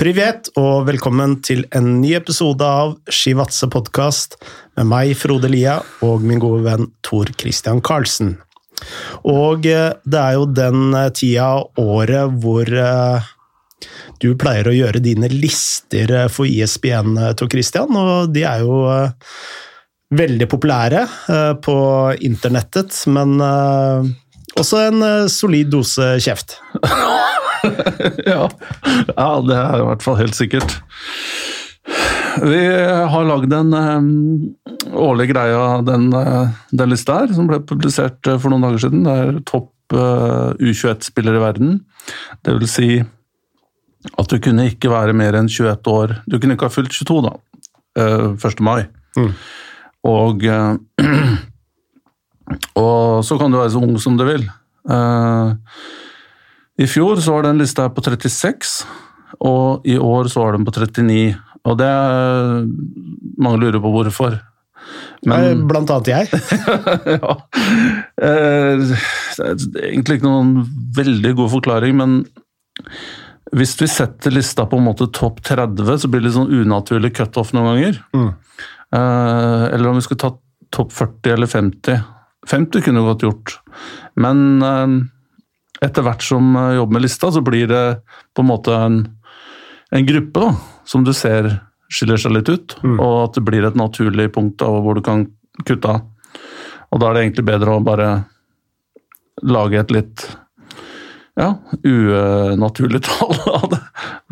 Privet, og velkommen til en ny episode av Skivatse podkast med meg, Frode Lia, og min gode venn Tor Christian Karlsen. Og eh, det er jo den eh, tida av året hvor eh, du pleier å gjøre dine lister for ISBN, Tor Christian, og de er jo veldig populære på internettet, men også en solid dose kjeft. ja. ja, det er i hvert fall helt sikkert. Vi har lagd en årlig greie av den, uh, den, lista her, som ble publisert uh, for noen dager siden. Det er topp uh, U21-spillere i verden. Det vil si at du kunne ikke være mer enn 21 år Du kunne ikke ha fylt 22 da, 1. mai. Mm. Og, og så kan du være så ung som du vil. I fjor så var den lista på 36, og i år så var den på 39. Og det Mange lurer på hvorfor. Men, Blant annet jeg. ja. Eh, det er egentlig ikke noen veldig god forklaring, men hvis vi setter lista på en måte topp 30, så blir det litt sånn unaturlig cutoff noen ganger. Mm. Eh, eller om vi skulle tatt topp 40 eller 50. 50 kunne godt gjort, men eh, etter hvert som jeg jobber med lista, så blir det på en måte en, en gruppe da, som du ser skiller seg litt ut, mm. og at det blir et naturlig punkt da, hvor du kan kutte av. Og da er det egentlig bedre å bare lage et litt ja, unaturlig tall av det,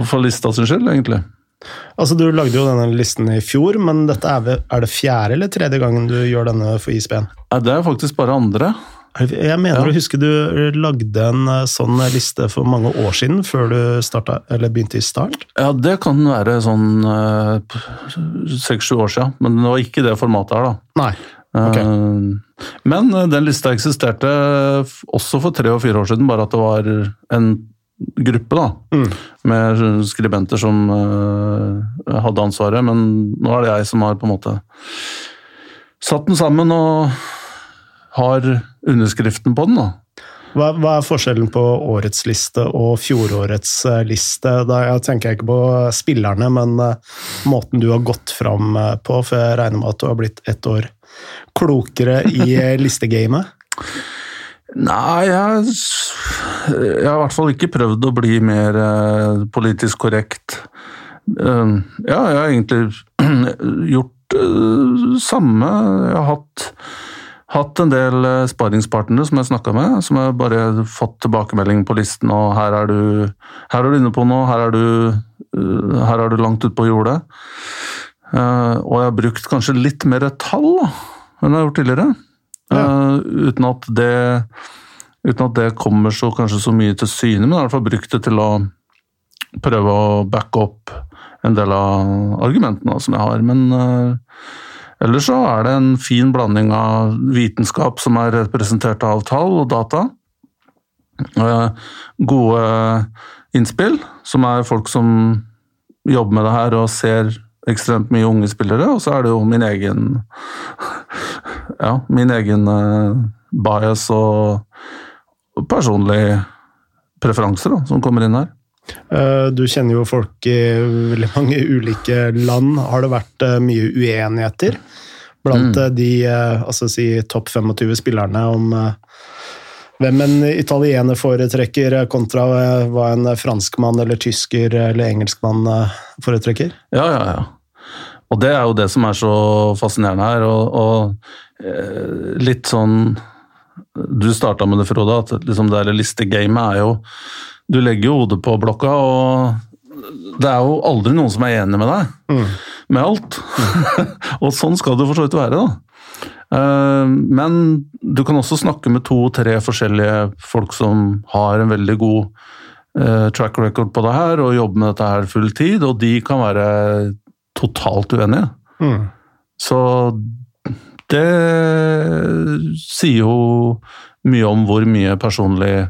for lista sin skyld, egentlig. Altså, Du lagde jo denne listen i fjor, men dette er, er det fjerde eller tredje gangen du gjør denne for ISBN? Det er faktisk bare andre. Jeg mener ja. å huske du lagde en eh, sånn liste for mange år siden, før du startet, begynte i Start? Ja, det kan være sånn eh, seks-sju uh, år siden, men det var ikke det formatet her, da. Nei. Okay. Men den lista eksisterte også for tre og fire år siden, bare at det var en gruppe da, mm. med skribenter som uh, hadde ansvaret. Men nå er det jeg som har på en måte satt den sammen og har underskriften på den. da. Hva, hva, er forskjellen på årets liste og fjorårets uh, liste? Da jeg tenker ikke på spillerne, men uh, måten du har gått fram uh, på, for jeg regner med at du har blitt ett år klokere i listegamet? Nei, jeg, jeg, har i hvert fall ikke prøvd å bli mer politisk korrekt. ja, jeg har egentlig gjort samme. Jeg har hatt hatt en del sparringspartnere som jeg snakka med, som jeg bare fått tilbakemelding på listen, og her er du, her er du inne på noe, her er du, eh, her er du langt ute på jordet. Uh, og jeg har brukt kanskje litt mer tall da, enn jeg har gjort tidligere. Ja. Uten, at det, uten at det kommer så, kanskje så mye til syne, men jeg har i hvert fall brukt det til å prøve å backe opp en del av argumentene som jeg har. Men eller så er det en fin blanding av vitenskap som er representert av tall og data. Eh, gode innspill, som er folk som jobber med det her og ser ekstremt mye unge spillere. Og så er det jo min egen Ja, min egen eh, bias og personlige preferanser da, som kommer inn her. Eh, du kjenner jo folk i veldig mange ulike land. Har det vært eh, mye uenigheter blant mm. Eh, de altså si, topp 25 spillerne om hvem en italiener foretrekker kontra hva en franskmann eller tysker eller engelskmann foretrekker? Ja, ja, ja. Og det er jo det som er så fascinerende her. Og, og litt sånn Du starta med det, Frode, at liksom det listegamet er jo du legger jo hodet på blokka, og det er jo aldri noen som er enig med deg mm. med alt. Og sånn skal det for så vidt være, da. Eh, men du kan også snakke med to-tre forskjellige folk som har en veldig god eh, track record på det her, og jobber med dette her full tid, og de kan være totalt uenige. Mm. Så det sier jo mye om hvor mye personlig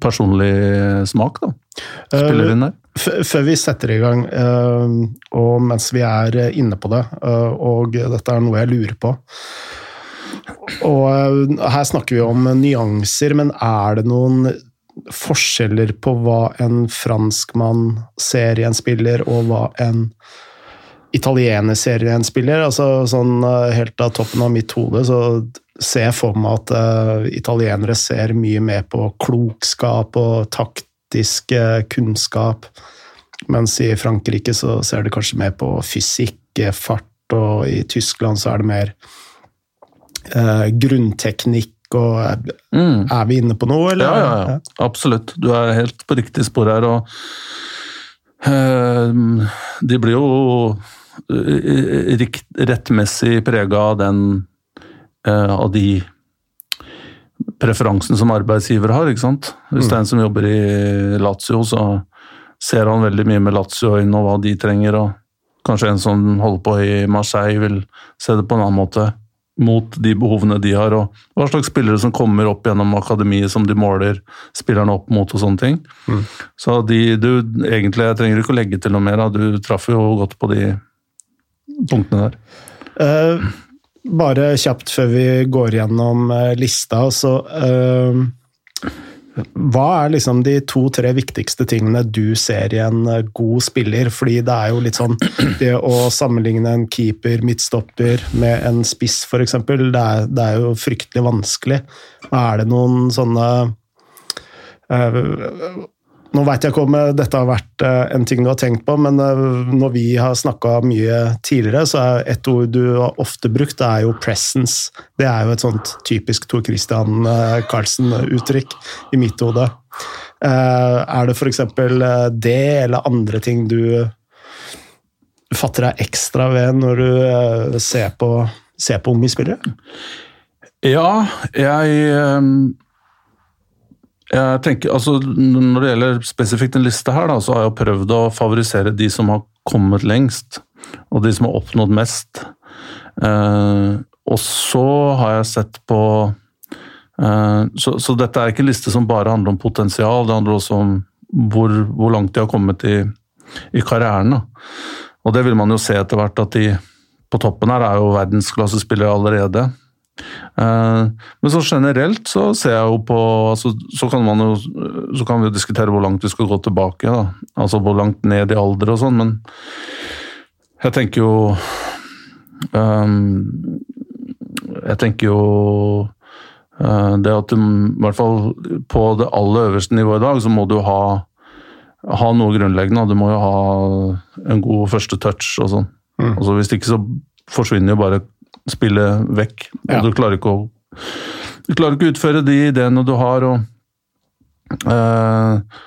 personlig smak, da. Spiller inn der. Før vi setter i gang, eh, og mens vi er inne på det, eh, og dette er noe jeg lurer på og eh, Her snakker vi om nyanser, men er det noen forskjeller på hva en franskmann ser i en spiller, og hva en italiener ser i en spiller. Altså, sånn, eh, helt av toppen av mitt hode så ser for meg at uh, italienere ser mye mer på klokskap og taktisk uh, kunnskap, mens i Frankrike så ser det kanskje mer på fysikk, fart, og i Tyskland så er det mer uh, grunnteknikk og er, mm. er, vi inne på noe, eller? Ja, ja, ja, absolutt. Du er helt på riktig spor her. og De blir jo rettmessig prega av den av de preferansene som arbeidsgiver har. ikke sant? Hvis det er en som jobber i Lazio, så ser han veldig mye med Lazio-øyne og hva de trenger. og Kanskje en som holder på i Marseille, vil se det på en annen måte mot de behovene de har, og hva slags spillere som kommer opp gjennom akademiet som de måler spillerne opp mot og sånne ting. Mm. Så de, du egentlig, jeg trenger ikke å legge til noe mer, du traff jo godt på de punktene der. Uh, bare kjapt før vi går gjennom uh, lista, så uh, hva er liksom de to-tre viktigste tingene du ser i en eh, god spiller? Fordi det er jo litt sånn Det å sammenligne en keeper, midtstopper, med en spiss, f.eks., det, det er jo fryktelig vanskelig. Er det noen sånne nå veit jeg ikke om eh, dette har vært eh, en ting du har tenkt på, men eh, når vi har snakka mye tidligere, så er et ord du har ofte brukt, det er jo 'presence'. Det er jo et sånt typisk Tor Christian Karlsen-uttrykk i mitt hode. Er det f.eks. det eller andre ting du fatter deg ekstra ved når du ser på, ser på unge spillere? Ja, jeg jeg tenker, altså Når det gjelder spesifikt en liste her, da, så har jeg prøvd å favorisere de som har kommet lengst, og de som har oppnådd mest. Eh, og så har jeg sett på eh, så, så, dette er ikke en liste som bare handler om potensial, det handler også om hvor, hvor langt de har kommet i, i karrieren. Da. Og det vil man jo se etter hvert, at de på toppen her er jo verdensklassespillere allerede. Eh, men så generelt så ser jeg jo på altså, så, kan man jo, så kan vi jo diskutere hvor langt vi skal gå tilbake. Da. Altså hvor langt ned i alder og sånn, men jeg tenker jo um, Jeg tenker jo uh, det at du i hvert fall på det aller øverste nivået i dag, så må du ha, ha noe grunnleggende. Du må jo ha en god første touch og sånn. Mm. Altså, hvis ikke så forsvinner jo bare spille vekk. Ja. Du klarer ikke å du klarer ikke å utføre de ideene du har. Og, øh,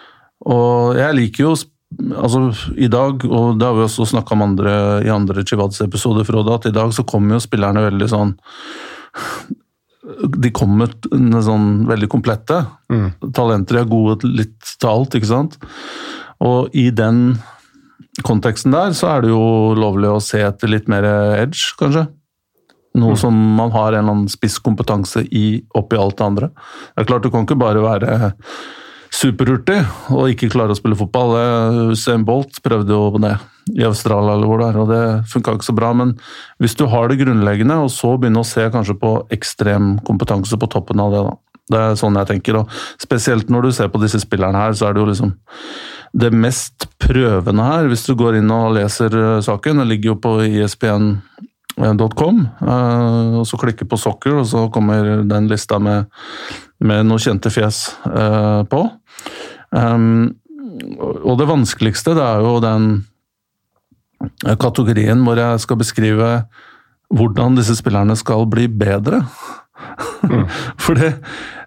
og jeg liker jo altså I dag, og det har vi også snakka om andre, i andre Chivads-episoder, Frode, at i dag så kommer jo spillerne veldig sånn De kommer sånn veldig komplette. Mm. Talenter er gode litt til alt, ikke sant. Og i den konteksten der så er det jo lovlig å se etter litt mer edge, kanskje. Noe mm. som man har en eller annen spisskompetanse i oppi alt det andre. Det er klart Du kan ikke bare være superhurtig og ikke klare å spille fotball. Usain Bolt prøvde jo på det i Australia, eller hvor det er, og det funka ikke så bra. Men hvis du har det grunnleggende, og så begynne å se kanskje på ekstrem kompetanse på toppen av det, da. Det er sånn jeg tenker. og Spesielt når du ser på disse spillerne her, så er det jo liksom det mest prøvende her, hvis du går inn og leser eh, saken, det ligger jo på ISPN e .com, eh, og så klikker på soccer, og så kommer den lista med, med noen kjente fjes eh, på. Og det vanskeligste det er jo den kategorien hvor jeg skal beskrive hvordan disse spillerne skal bli bedre. Mm. For det,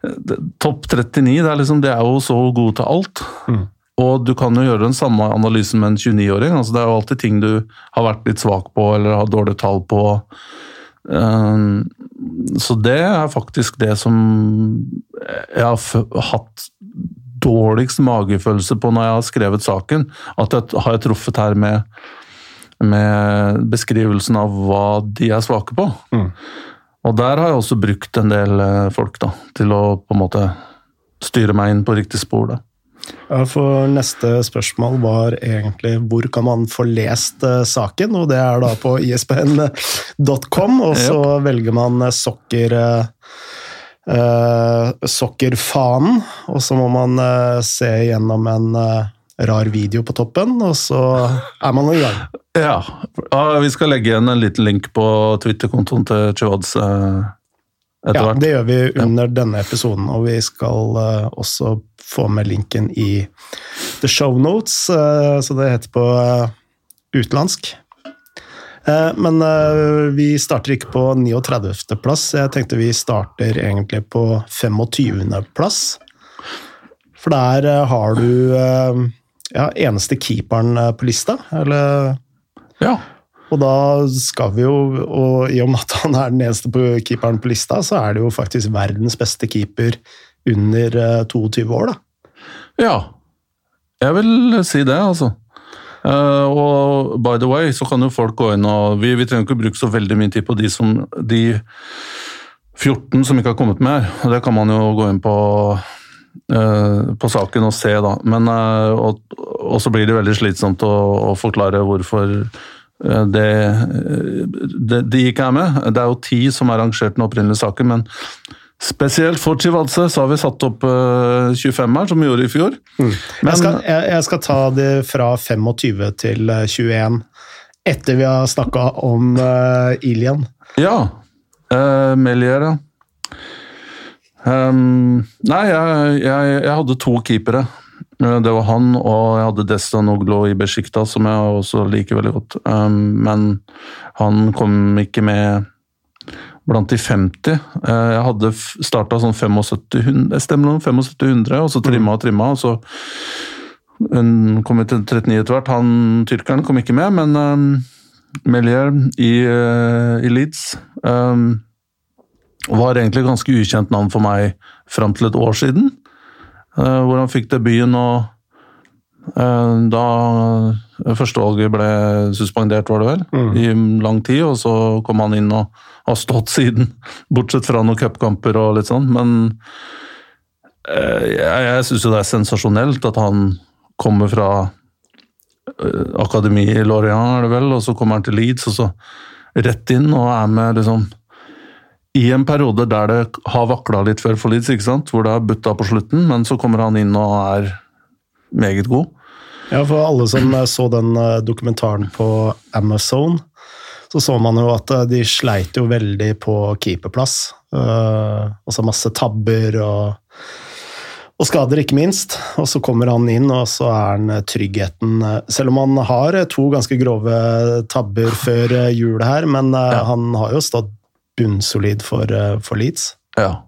det, topp 39 det er, liksom, det er jo så gode til alt. Mm. Og du kan jo gjøre den samme analysen med en 29-åring. altså Det er jo alltid ting du har vært litt svak på eller har dårlige tall på. Ehm, så det er faktisk det som jeg har hatt dårligst magefølelse på når jeg har skrevet saken. At jeg har truffet her med, med beskrivelsen av hva de er svake på. Mm. Og der har jeg også brukt en del eh, folk da, til å på en måte styre meg inn på riktig spor. da. For Neste spørsmål var egentlig hvor kan man få lest uh, saken? og Det er da på isbn.com, og så yep. velger man uh, sokker uh, uh, og så må man se gjennom en rar video på toppen, og så er man i gang. Ja. ja vi skal legge igjen en liten link på Twitter-kontoen til etter ja, hvert. Det gjør vi under ja. denne episoden, og vi skal også få med linken i the show notes, så det heter på utenlandsk. Eh, men vi starter ikke på 39. plass. Jeg tenkte vi starter egentlig på 25. plass. For der har du ja, eneste keeperen på lista, eller Ja. Og da skal vi jo, og i og med at han er den eneste på keeperen på lista, så er det jo faktisk verdens beste keeper under 22 år, da. Ja, jeg vil si det, altså. Uh, og by the way, så kan jo folk gå inn og Vi, vi trenger ikke bruke så veldig mye tid på de, som, de 14 som ikke har kommet med og Det kan man jo gå inn på, uh, på saken og se, da. Men, uh, og, og, så blir det veldig slitsomt å, å forklare hvorfor det, det, de ikke er med. Det er jo ti som har arrangert den opprinnelige saken, men Spesielt for Chivadze så har vi satt opp uh, 25 her, som vi gjorde i fjor. Mm. Men, jeg, skal, jeg, jeg, skal, ta det fra 25 til 21, eh, etter vi har snakka om uh, Ilian. Ja. Uh, Melier, ja. Um, nei, jeg, jeg, hadde to keepere. Det var han, og jeg hadde Destan Oglo i Besjikta, som jeg også liker veldig godt. Um, men han kom ikke med blant de 50. Eh, jeg hadde starta sånn 7500, stemmer 7500, og så trimma og trimma. og så kom vi til 39 etter hvert. Han tyrkeren kom ikke med, men um, Melier i, uh, i Leeds um, var egentlig ganske ukjent navn for meg fram til et år siden. Uh, hvor han fikk debuten og uh, da førstevalget ble suspendert, var det vel, mm. i lang tid. Og så kom han inn og har stått siden, bortsett fra noen cupkamper og litt sånn. Men eh, jeg, jeg syns jo det er sensasjonelt at han kommer fra eh, akademi i Lorient, er det vel, og så kommer han til Leeds, og så rett inn og er med liksom i en periode der det har vakla litt før for Leeds, hvor det har butta på slutten, men så kommer han inn og er meget god. Ja, for alle som så den eh, dokumentaren på Amazon, så så man jo at eh, de sleit jo veldig på keeperplass. Uh, altså masse tabber og, og, skader, ikke minst. Og så kommer han inn, og så er han eh, tryggheten Selv om han har to ganske grove tabber før jul her, men uh, ja. han har jo stått bunnsolid for, uh, for Leeds. Ja.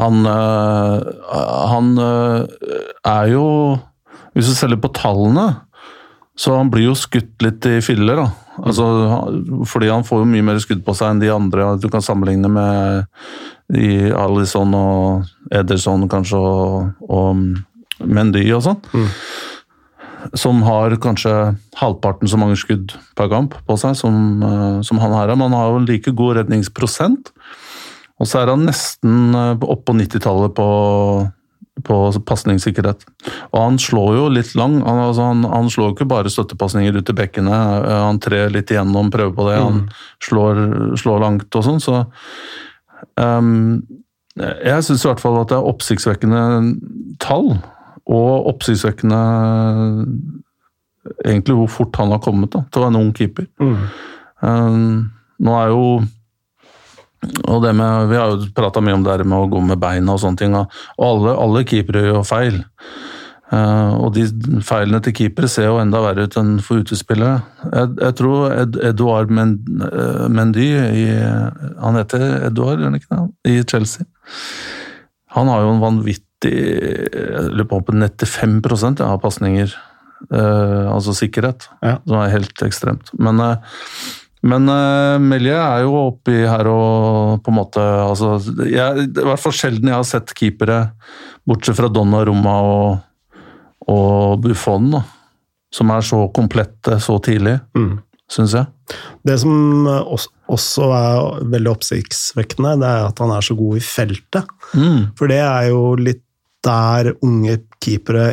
Han, han er jo Hvis du selger på tallene, så han blir jo skutt litt i filler, da. Altså, fordi han får jo mye mer skudd på seg enn de andre du kan sammenligne med i Alison og Ederson kanskje, og, og Mendy og sånn. Mm. Som har kanskje halvparten så mange skudd per kamp på seg som, uh, som han her har. Men han har jo en like god redningsprosent. Og så er han nesten oppå opp på 90-tallet på på pasningssikkerhet. Og han slår jo litt lang. Han, altså han, han slår ikke bare støttepasninger ut til bekkene. Han trer litt igjennom, prøver på det. Mm. Han slår, slår, langt og sånn. Så um, jeg syns i hvert fall at det er oppsiktsvekkende tall. Og oppsiktsvekkende egentlig hvor fort han har kommet da, til å være en ung keeper. Mm. Um, nå er jo og det med, Vi har jo prata mye om det med å gå med beina og sånne ting. Og alle, alle keepere gjør feil. Uh, og de feilene til keepere ser jo enda verre ut enn for utespillere. Jeg, jeg tror Ed, Eduard eh, Mendy i, Han heter Eduard, gjør han ikke det? I Chelsea. Han har jo en vanvittig Jeg lurer på om 95 har pasninger. Uh, altså sikkerhet. Ja. Som er helt ekstremt. Men uh, men uh, Melje er jo oppi her og på en måte altså, jeg, Det er hvert fall sjelden jeg har sett keepere, bortsett fra Donna Roma og, og Buffon, da, som er så komplette så tidlig, mm. syns jeg. Det som også er veldig oppsiktsvekkende, det er at han er så god i feltet. Mm. For det er jo litt der unge keepere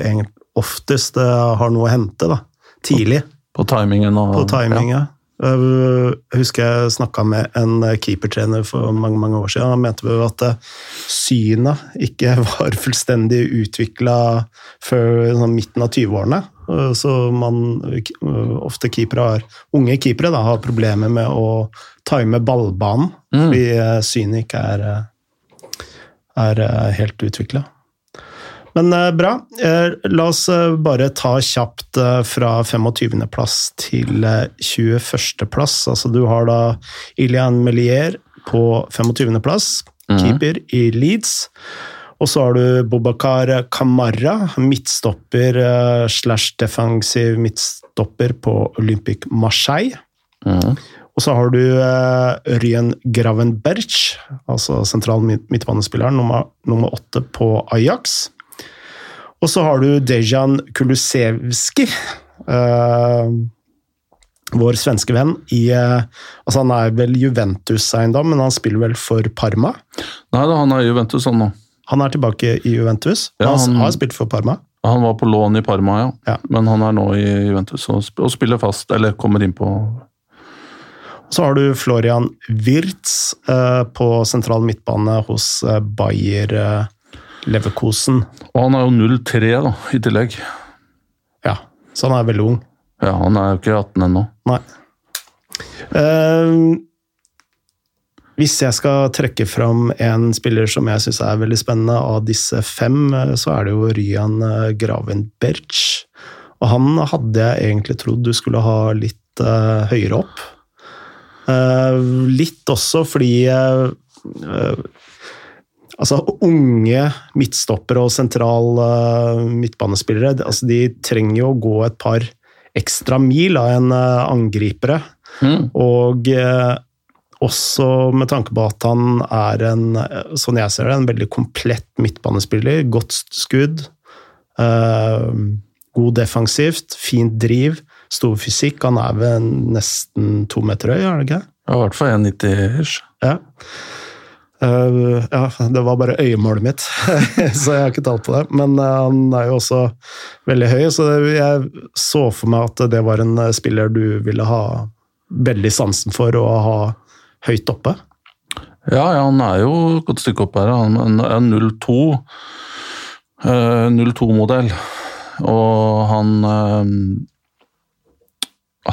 oftest eh, har noe å hente, da. Tidlig. På, på timingen og På timing, ja. Jeg husker jeg snakka med en keepertrener for mange mange år siden. Han mente vel at syna ikke var fullstendig utvikla før sånn, midten av 20-årene. Så man, ofte keepere har, unge keepere da, har problemer med å time ballbanen, mm. fordi synet ikke er, er helt utvikla. Men eh, bra. Eh, la oss eh, bare ta kjapt fra 25.-plass til 21.-plass. Altså, du har da Ilian Melier på 25.-plass, mm. keeper i Leeds. Og så har du Bobakar Kamara, midtstopper slash defensiv midtstopper på Olympic Marseille. Mm. Og så har du uh, Ryen Gravenberch, altså sentral midtbanespilleren, nummer åtte på Ajax. Og så har du Dejan Kulusevski. Uh, vår svenske venn i uh, altså Han er vel Juventus-eiendom, men han spiller vel for Parma? Nei da, han er Juventus han nå. Han er tilbake i Juventus? Ja, han, han har spilt for Parma? Han var på lån i Parma, ja. ja. Men han er nå i Juventus og, spiller fast, eller kommer inn på så har du Florian Wirtz uh, på sentral midtbane hos Bayer Leverkosen. Og han er jo 0-3 da, i tillegg. Ja, så han er veldig ung. Ja, han er jo ikke 18 ennå. Nei. Uh, hvis jeg skal trekke fram en spiller som jeg syns er veldig spennende av disse fem, eh, så er det jo Ryan eh, Gravenberch. Og han hadde jeg egentlig trodd du skulle ha litt uh, høyere opp. Uh, litt også fordi uh, Altså, unge midtstoppere og sentral uh, midtbanespillere altså, de trenger jo å gå et par ekstra mil av en uh, angripere. Mm. Og uh, også med tanke på at han er en, sånn jeg ser det, en veldig komplett midtbanespiller. Godt skudd. god defensivt, fint driv, stor fysikk. Han er vel nesten to meter høy, er det ikke? I hvert fall 1,90 Ja. Uh, ja, det var bare øyemålet mitt, så jeg har ikke talt på det. Men uh, han er jo også veldig høy, så jeg så for meg at det var en eh, spiller du ville ha veldig sansen for å ha høyt oppe. Ja, ja han er jo et godt stykke opp her. Han er 02. Uh, 02-modell. Og han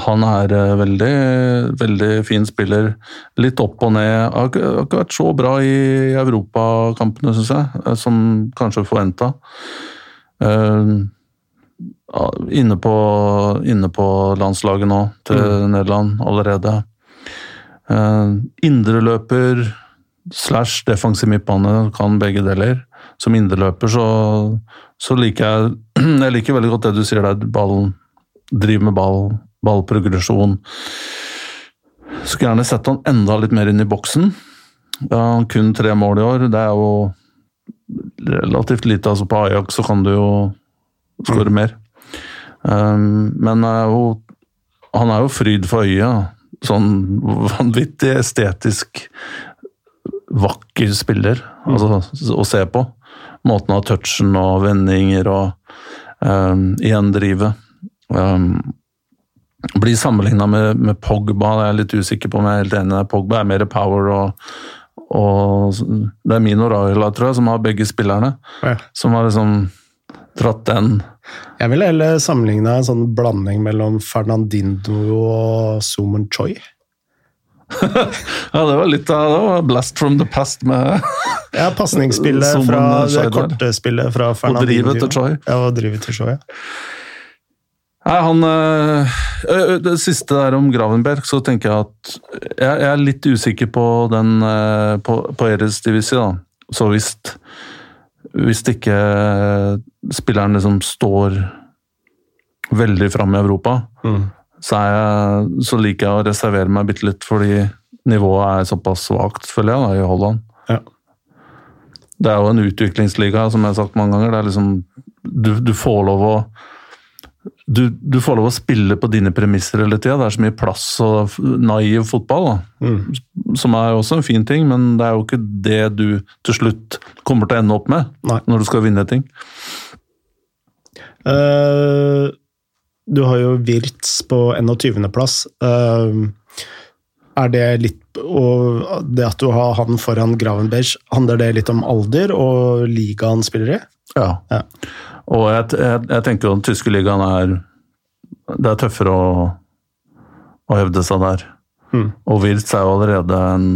han er eh, veldig, veldig fin spiller. Litt opp og ned. Har ikke vært så bra i europakampene, syns jeg, eh, som kanskje forventa. Uh, inne, på, inne på landslaget nå, til mm. Nederland allerede. Uh, Indreløper slash defensiv midtbane, kan begge deler. Som indreløper så, så liker jeg Jeg liker veldig godt det du sier der, ballen. Driv med ball ballprogresjon. Skulle gjerne sett han enda litt mer inn i boksen. Ja, kun tre mål i år. Det er jo relativt lite. altså På Ajax så kan du jo skåre mm. mer. Um, men er jo, han er jo fryd for øyet. Sånn vanvittig estetisk vakker spiller mm. altså, å se på. Måten av touchen og vendinger og um, igjen drivet. Um, blir sammenligna med, med, Pogba, det er jeg litt usikker på om jeg er helt enig. Pogba er mer power og, og Det er Mino Raila, tror jeg, som har begge spillerne. Ja. Som har liksom dratt den. Jeg vil heller sammenligne en sånn blanding mellom Fernandinho og Suman Choi. ja, det var litt av det var blast from the past med Ja, pasningsspillet fra det korte spillet fra Fernandinho. Og drivet til Choi. Ja, og drivet til Choi, ja. Nei, han øh, Det siste der om Gravenberg, så tenker jeg at Jeg, jeg er litt usikker på den øh, på, på Eres Divisi, da. Så hvis Hvis ikke spilleren liksom står veldig fram i Europa, mm. så, jeg, så, liker jeg å reservere meg bitte litt, fordi nivået er såpass svakt, føler jeg, da, i Holland. Ja. Det er jo en utviklingsliga, som jeg har sagt mange ganger. det er liksom du, du får lov å du, du, får lov å spille på dine premisser hele tida. Det er så mye plass og naiv fotball, mm. som er også en fin ting, men det er jo ikke det du til slutt kommer til å ende opp med Nei. når du skal vinne ting. Uh, du har jo Wirtz på 21.-plass. Er det litt Og det at du har han foran Gravenberg, handler det litt om alder og ligaen spiller i? Ja. Ja. Og jeg, jeg, jeg tenker jo den tyske ligaen er Det er tøffere å, å hevde seg der. Mm. Og Wirtz er jo allerede en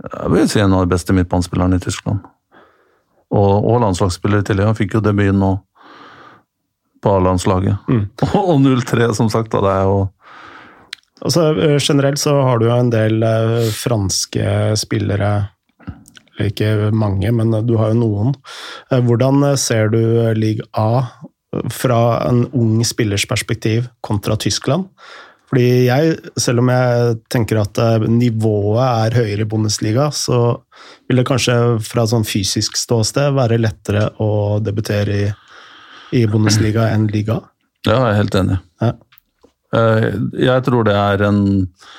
jeg vil si en av de beste midtbanespillerne i Tyskland. Og, og landslagsspiller i tillegg. Han fikk jo debuten nå på A-landslaget. Mm. Og 0-3, som sagt. Da, det er jo Altså, eh, generelt så har du jo en del eh, franske spillere Ikke mange, men du har jo noen. Eh, Hvordan ser du league A fra en ung spillers perspektiv kontra Tyskland? Fordi jeg, selv om jeg tenker at eh, nivået er høyere i Bundesliga, så vil det kanskje fra et sånn fysisk ståsted være lettere å debutere i, i Bundesliga enn liga Ja, jeg er helt enig. Ja. Eh, Jeg tror det er en eh,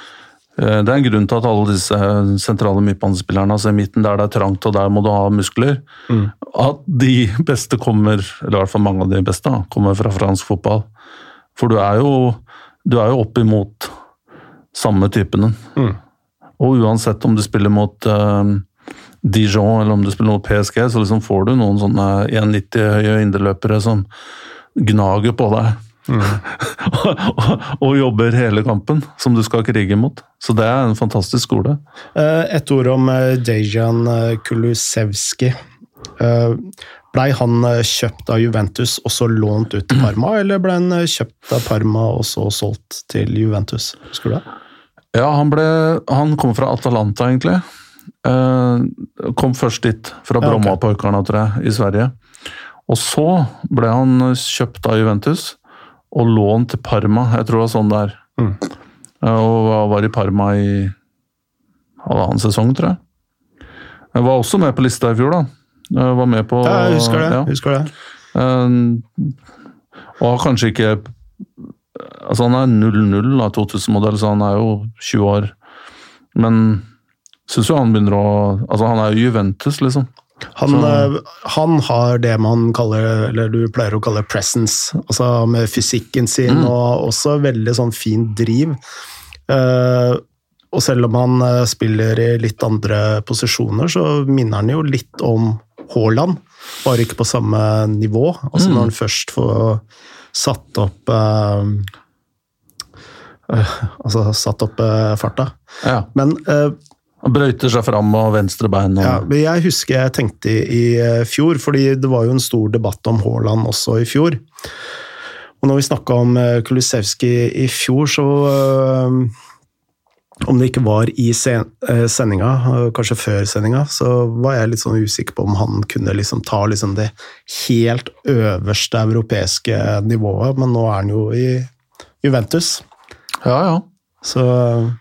det er en grunn til at alle disse sentrale midtbanespillerne, altså i midten der det er trangt og der må du ha muskler, Mm. at de beste kommer, eller i hvert fall mange av de beste, kommer fra fransk fotball. For du er jo, du er jo opp imot samme typene. Mm. Og uansett om du spiller mot uh, Dijon eller om du spiller mot PSG, så liksom får du noen sånne 1,90 høye indreløpere som gnager på deg. og, og jobber hele kampen, som du skal krige mot. Så det er en fantastisk skole. Eh, Et ord om eh, Dejan eh, Kulusevski. Blei han kjøpt av Juventus og så lånt ut til Parma, eller ble han kjøpt av Parma og så solgt til Juventus? Husker du det? Ja, han, ble, han kom fra Atalanta, egentlig. Kom først dit, fra på Brommapojkarna, tror jeg, i Sverige. Og så ble han kjøpt av Juventus og lån til Parma. Jeg tror det var sånn det er. Mm. Eh, og var i Parma i halvannen sesong, tror jeg. Jeg var også med på lista i fjor, da. Jeg var med på Ja, jeg husker det. ja. Husker det. Eh, og har kanskje ikke Altså, han er 00 av 2000-modell, så han er jo 20 år. Men syns jo han begynner å Altså, han er jo Juventus, liksom. Han, Så- eh, han har det man kaller, eller du pleier å kalle presence, altså med fysikken sin Mm. og også veldig sånn fin driv. Uh, og selv om han eh, spiller i litt andre posisjoner, så minner han jo litt om Haaland, bare ikke på samme nivå. Altså Mm. når han først får satt opp uh, uh, Altså satt opp farta. Ja. Men Han brøyter seg fram og venstre bein. Og, ja, men jeg husker jeg tenkte i, i eh, fjor, fordi det var jo en stor debatt om Haaland også i fjor. Og når vi snakka om Kulisevskij i fjor, så eh, Om det ikke var i sen, eh, sendinga, eh, kanskje før sendinga, så var jeg litt sånn usikker på om han kunne liksom ta liksom det helt øverste europeiske nivået, men nå er han jo i Juventus. ja, ja. Så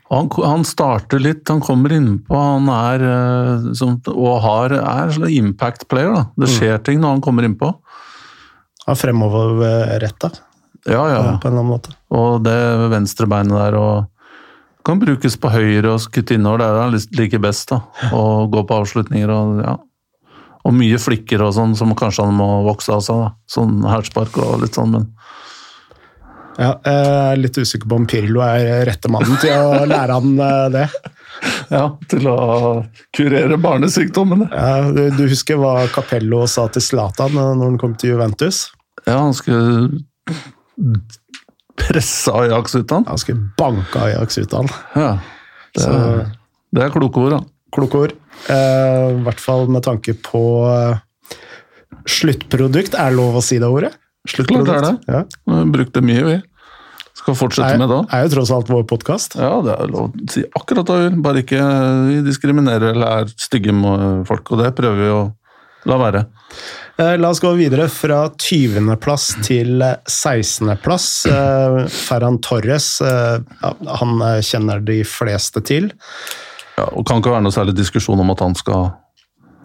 Han, han starter litt, han kommer innpå, han er eh, som, og har, er en impact player. da. Det skjer ting når han kommer innpå. han er fremoverretta Ja, ja. på en eller annen måte. Og det venstrebeinet der og kan brukes på høyre og skutt innover. Det er det han liker best. da. Og gå på avslutninger og ja. Og mye flikker og sånn som kanskje han må vokse av seg. da. Sånn hælspark og litt sånn, men Ja, jeg er litt usikker på om Pirlo er rette mannen til å lære han eh, det. ja, til å kurere barnesykdommene. Ja, du, du husker hva Capello sa til Zlatan eh, når han kom til Juventus? Ja, han skulle presse Ajax ut av han. Han skulle banke Ajax ut av han. Ja, det, Så det er kloke ord, da. kloke ord. Eh, I hvert fall med tanke på eh, sluttprodukt. Er det lov å si det ordet? Klart det er det. Ja. Vi brukte mye, vi. Skal fortsette Er, med da. er jo tross alt vår podkast. Ja, det er lov å si akkurat hva vi vil, bare ikke vi diskriminerer eller er stygge med folk, og det prøver vi å la være. Eh, La oss gå videre fra 20.-plass til eh, 16.-plass. Eh, Ferran Torres, eh, han kjenner de fleste til. Ja, og kan ikke være noe særlig diskusjon om at han skal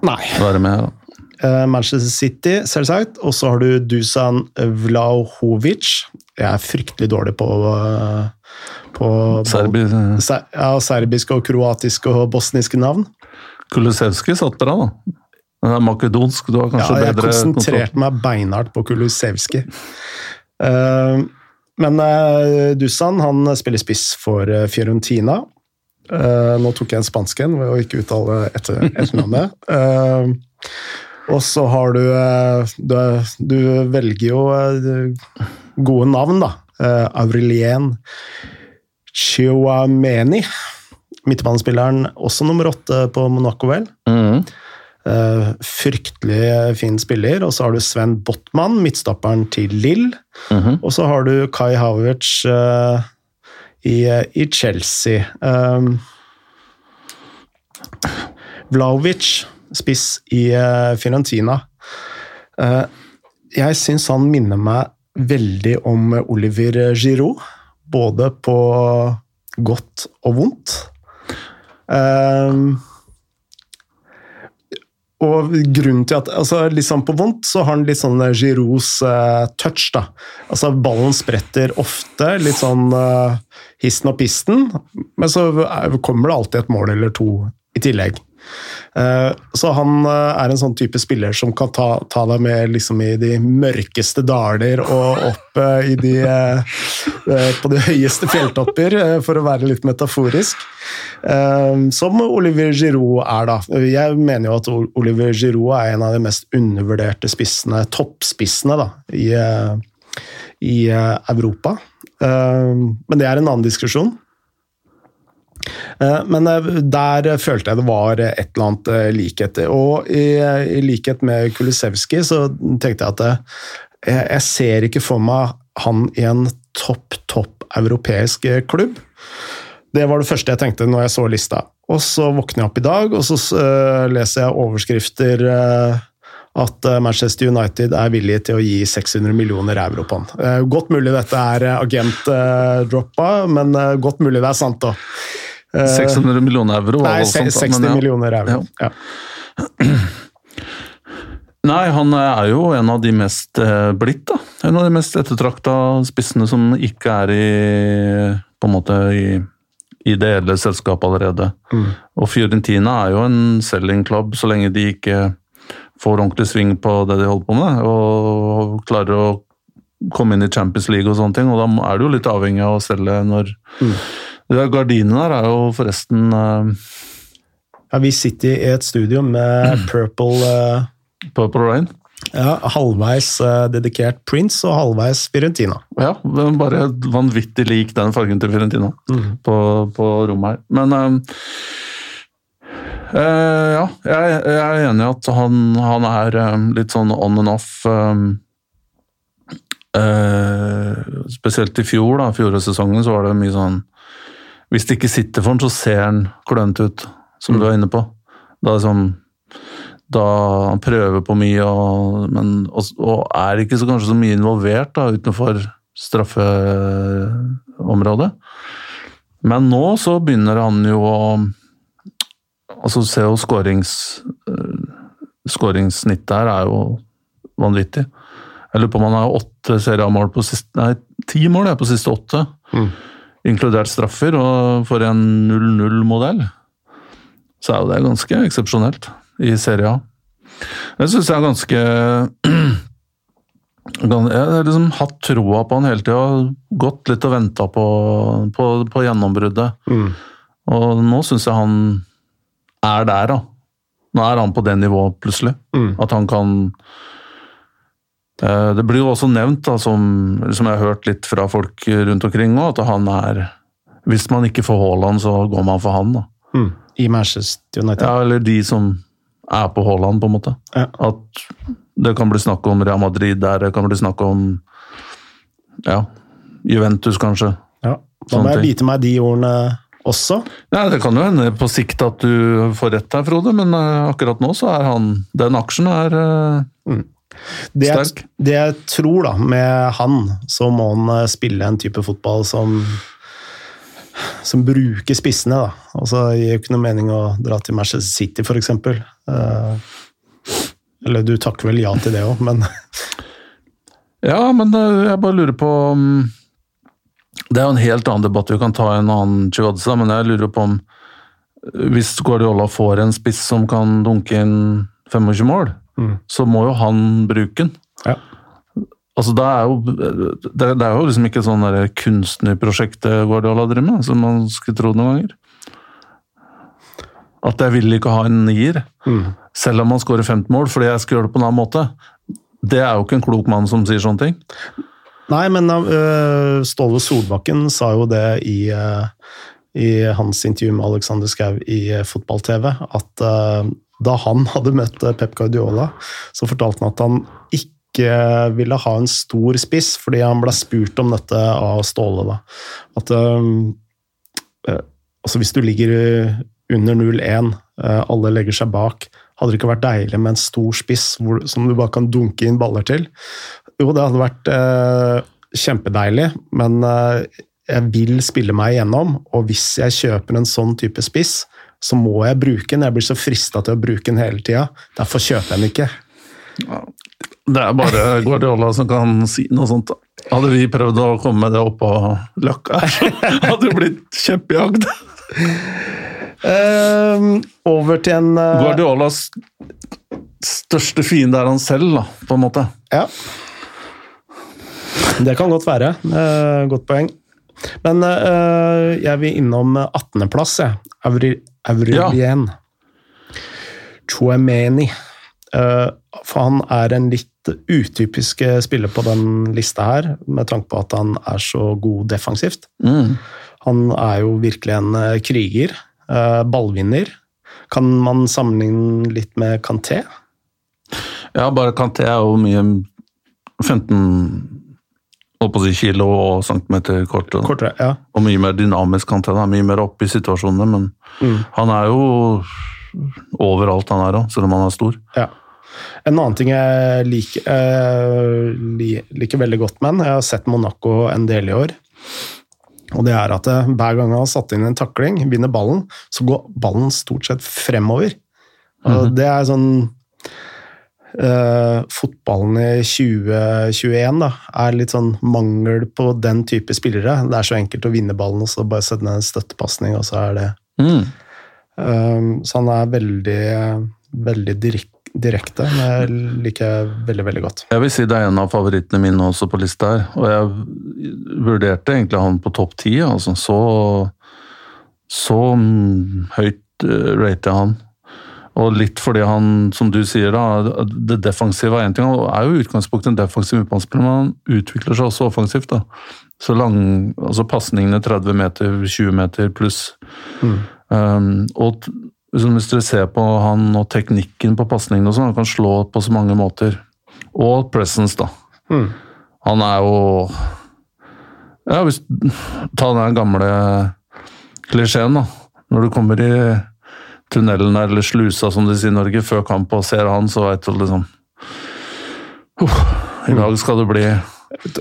Nei. være med. Manchester City, selvsagt. Og så har du Dusan Vlahovic. Jeg er fryktelig dårlig på, eh, på Serbi Ser- ja, serbiske og kroatiske og bosniske navn. Kulusevski satt bra, da. Den er makedonsk, du har Ja, kanskje jeg bedre kontroll. konsentrerte meg beinhardt på Kulusevski. Uh, men uh, Dusan han spiller spiss for uh, Fiorentina. Eh, nå tok jeg en spansk en ved å ikke uttale etter, etternavnet. Eh, og så har du, eh, du Du velger jo eh, gode navn, da. Uh, Aurelien Chiuameni. Midtbanespilleren, også nummer åtte på Monaco, vel. Mm. Uh, fryktelig fin spiller. Og så har du Sven Botman, midtstopperen til Lill. Mhm. Og så har du Kai Havertz uh, i, i Chelsea. Um, Vlaovic, spiss i uh, Fiorentina. Eh, jeg syns han minner meg veldig om Oliver Giroud, både på godt og vondt. Um, og grunnen til at altså sånn på vondt så har han litt sånn Girouds uh, touch. da. Altså Ballen spretter ofte, litt sånn uh, histen og pisten, men så er- kommer det alltid et mål eller to i tillegg. Eh, så han eh, er en sånn type spiller som kan ta, ta deg med liksom i de mørkeste daler og opp eh, de på de høyeste fjelltopper, for å være litt metaforisk. Som Oliver Giroud er, da. Jeg mener jo at Olivier Giroud er en av de mest undervurderte spissene, toppspissene, da, i, i Europa. Men det er en annen diskusjon. Eh, Men eh, der følte jeg det var et eller annet eh, likhet. Og i, i likhet med Kulisevskij så tenkte jeg at jeg, jeg ser ikke for meg han i en topp, topp europeisk klubb. Det var det første jeg tenkte når jeg så lista. Og så våkner jeg opp i dag, og så uh, leser jeg overskrifter uh, at Manchester United er villig til å gi 600 millioner euro på han. Godt mulig dette er agentdroppa, men godt mulig det er sant òg. 600 millioner euro Nei, sånt, 60 men ja. millioner euro. Ja. Nei, han er jo en av de mest eh, blitt, da. En av de mest ettertrakta spissene som ikke er i på en måte i, ideelle selskapet allerede. Mm. Og Fiorentina er jo en selling club så lenge de ikke får ordentlig sving på det de holder på med, og klarer å komme inn i Champions League og sånne ting. Og da er du jo litt avhengig av å selge når Mm. De gardinene der er jo forresten uh, Ja, vi sitter i et studio med Purple uh, Purple Rain. ja, Halvveis uh, dedikert Prince og halvveis Fiorentina. Ja, bare vanvittig lik den fargen til Fiorentina på, på rommet her. Men ja, jeg, jeg er enig i at han, han er litt sånn on and off. spesielt i fjor, da, fjorårssesongen, så var det mye sånn Hvis det ikke sitter for den, så ser han klønete ut, som du er inne på. Da liksom da han prøver på mye, og, men, og, og er ikke så, kanskje så mye involvert da, utenfor straffeområdet. Men nå så begynner han jo å Altså, se jo skårings... eh, Skåringssnittet her er jo vanvittig. Jeg lurer på om han har åtte seriemål på siste Nei, ti mål er på siste åtte. Mm. Inkludert straffer, og for en 0-0-modell så er jo det ganske eksepsjonelt i Serie A. Det syns jeg er ganske Jeg har liksom hatt troa på han hele tida, gått litt og venta på, på, på gjennombruddet. Mm. Og nå syns jeg han er der, da. Nå er han på det nivået, plutselig. Mm. At han kan Det blir jo også nevnt, da, som, som jeg har hørt litt fra folk rundt omkring at han er Hvis man ikke får Haaland, så går man for han. da. Mm. I Manchester United. Ja, eller de som er på Haaland, på en måte. Ja. At det kan bli snakk om Real Madrid der, det kan bli snakk om ja, Juventus, kanskje. Ja. Da må jeg bite meg de ordene også. Ja, Det kan jo hende på sikt at du får rett her, Frode, men eh, akkurat nå så er han Den aksjen er eh, Det jeg, det jeg tror da, med han, så må han eh, spille en type fotball som som bruker spissene. da. Altså, Det gir jo ikke noe mening å dra til Manchester City, f.eks. Uh, eller du takker vel ja til det òg, men Ja, men eh, jeg bare lurer på Det er jo en helt annen debatt, vi kan ta en annen Chivadza, men jeg lurer på om eh, Hvis Guardiola får en spiss som kan dunke inn 25 mål, Mm. så må jo han bruke den. ja. Altså, det, er jo, det, det er jo liksom ikke sånn kunstnerprosjekt Guardiola driver med, som man skulle tro noen ganger. At jeg vil ikke ha en nier, selv om han skårer 15 mål, fordi jeg skal gjøre det på en annen måte. Det er jo ikke en klok mann som sier sånne ting. Nei, men uh, Ståle Solbakken sa jo det i, uh, i hans intervju med Alexander Schou i Fotball-TV, at øh, da han hadde møtt øh, Pep Guardiola, så fortalte han at han ikke ville ha en stor spiss, fordi han ble spurt om dette av Ståle. da. At øh, altså hvis du ligger under 0-1, øh, alle legger seg bak, hadde det ikke vært deilig med en stor spiss hvor, som du bare kan dunke inn baller til? Jo, det hadde vært øh, kjempedeilig, men øh, jeg vil spille meg igjennom, og hvis jeg kjøper en sånn type spiss, så må jeg bruke den. Jeg blir så frista til å bruke den hele tida. Derfor kjøper jeg den ikke. Det er bare Guardiola som kan si noe sånt. Hadde vi prøvd å komme med det oppå løkka, hadde vi blitt kjempejagd. Um, over til en uh... Guardiolas største fiende er han selv, da, på en måte. Ja. Det kan godt være. Uh, godt poeng. Men uh, jeg vil innom 18.-plass, jeg. ja. Chouameni. Eh, for han er en litt utypisk spiller på den lista her, med tanke på at han er så god defensivt. Mm. Han er jo virkelig en eh, kriger. eh, ballvinner. Kan man sammenligne litt med Kanté? Ja, bare Kanté er jo mye 15 holdt på å si kilo og centimeter kort. Og, Kortere, ja. og mye mer dynamisk kan han er Mye mer oppe i situasjonene, men Mm. han er jo overalt han er òg, selv om han er stor. Ja. En annen ting jeg liker, eh, li, liker veldig godt med han, jeg har sett Monaco en del i år, og det er at eh, hver gang han har satt inn en takling, vinner ballen, så går ballen stort sett fremover. Og Det er sånn eh, Fotballen i 2021 da, er litt sånn mangel på den type spillere. Det er så enkelt å vinne ballen og så bare sette ned en støttepasning, og så er det Mm. Um, så han er veldig, veldig direk direkte. men Det liker jeg veldig, veldig godt. Jeg vil si det er en av favorittene mine også på lista her. Og jeg vurderte egentlig han på topp ti. Altså. Så, så mm, høyt uh, rater jeg han. Og litt fordi han, som du sier, da, det defensive er én ting. Han er jo i utgangspunktet en defensiv midtbanespiller, men han utvikler seg også offensivt. da. Så lang, altså pasningene 30 meter, 20 meter pluss. Um, og liksom hvis dere ser på han og teknikken på pasningene og sånn, han kan slå på så mange måter. Og presence, da. Mm. Han er jo Ja, hvis Ta den gamle klisjeen, da. Når du kommer i tunnelen der, eller slusa, som de sier i Norge, før kamp og ser han, så veit du liksom Uff, I dag skal det bli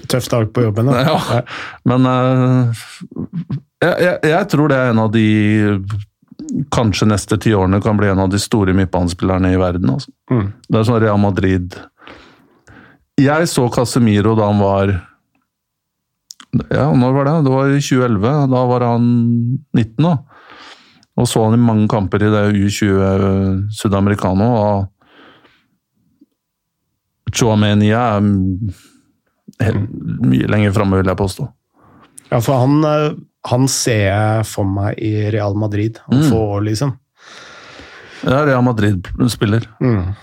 Tøff dag på jobben. da. ja, men uh, jeg, jeg, jeg tror det er en av de Kanskje neste ti årene kan bli en av de store midtbanespillerne i verden. Altså. Mm. Det er sånn Real Madrid Jeg så Casemiro da han var Ja, når var det? Det var i 2011. Da var han 19, da. Og så han i mange kamper i det U20 Sudamericano. Og Chuamenia er mye lenger framme, vil jeg påstå. Ja, for han, eh, han ser jeg for meg i Real Madrid om Mm. få år, liksom. Ja, Real Madrid-spiller. Mm.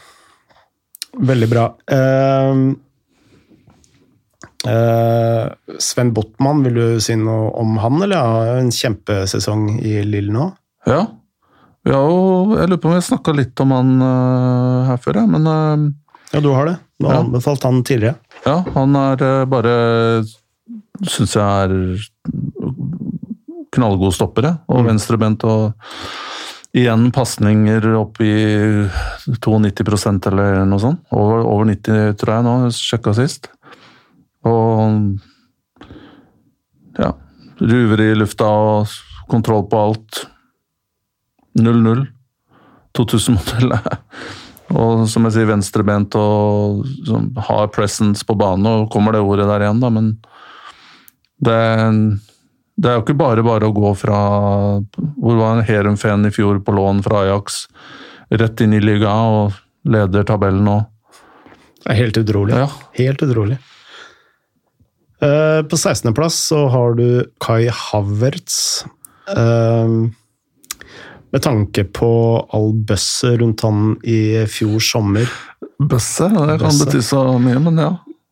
Veldig bra. Uh, uh, Sven Botman, vil du si noe om han, eller? Jo en kjempesesong i Lille nå. Ja. Vi har jo, jeg lurer på om jeg snakka litt om han uh, her før, ja, men uh, Ja, du har det. Du har Ja. anbefalt han tidligere. ja, han er uh, bare Syns jeg er knallgod stoppere, og Mm. venstrebent og Igjen pasninger opp i 92% eller noe sånt. Over, over 90, tror jeg nå, sjekka sist. Og ja, ruver i lufta og kontroll på alt. 0-0. 2000-modellet. Og som jeg sier, venstrebent og som har presence på banen. Og kommer det ordet der igjen, da, men det, det er jo ikke bare bare å gå fra Hvor var en Herumfen i fjor på lån fra Ajax? Rett inn i liga og leder tabellen nå. Det er helt utrolig. Ja. Helt utrolig. Uh, på 16.-plass så har du Kai Havertz. Eh, med tanke på all bøsset rundt han i fjor sommer. Bøsse? Det kan Bøsse. bety så mye, men ja.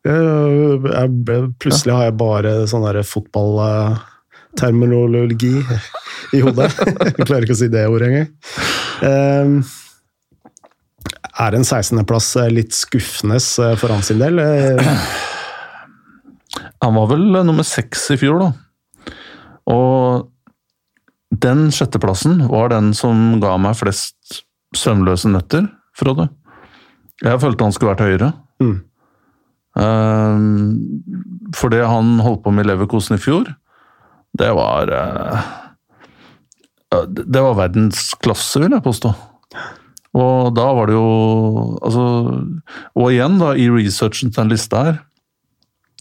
Jeg, ble- plutselig har jeg bare sånn der fotballterminologi i hodet. Jeg klarer ikke å si det ordet engang. Eh, er en 16.-plass litt skuffende eh, for hans sin del? Han var vel nummer seks i fjor, da. Og den sjetteplassen var den som ga meg flest søvnløse netter, Frode. Jeg følte han skulle vært høyere. Mm. Uh, for det han holdt på med i Leverkosen i fjor, det var uh, Det var verdensklasse, vil jeg påstå. Og da var det jo altså, Og igjen, da, i researchen til den lista her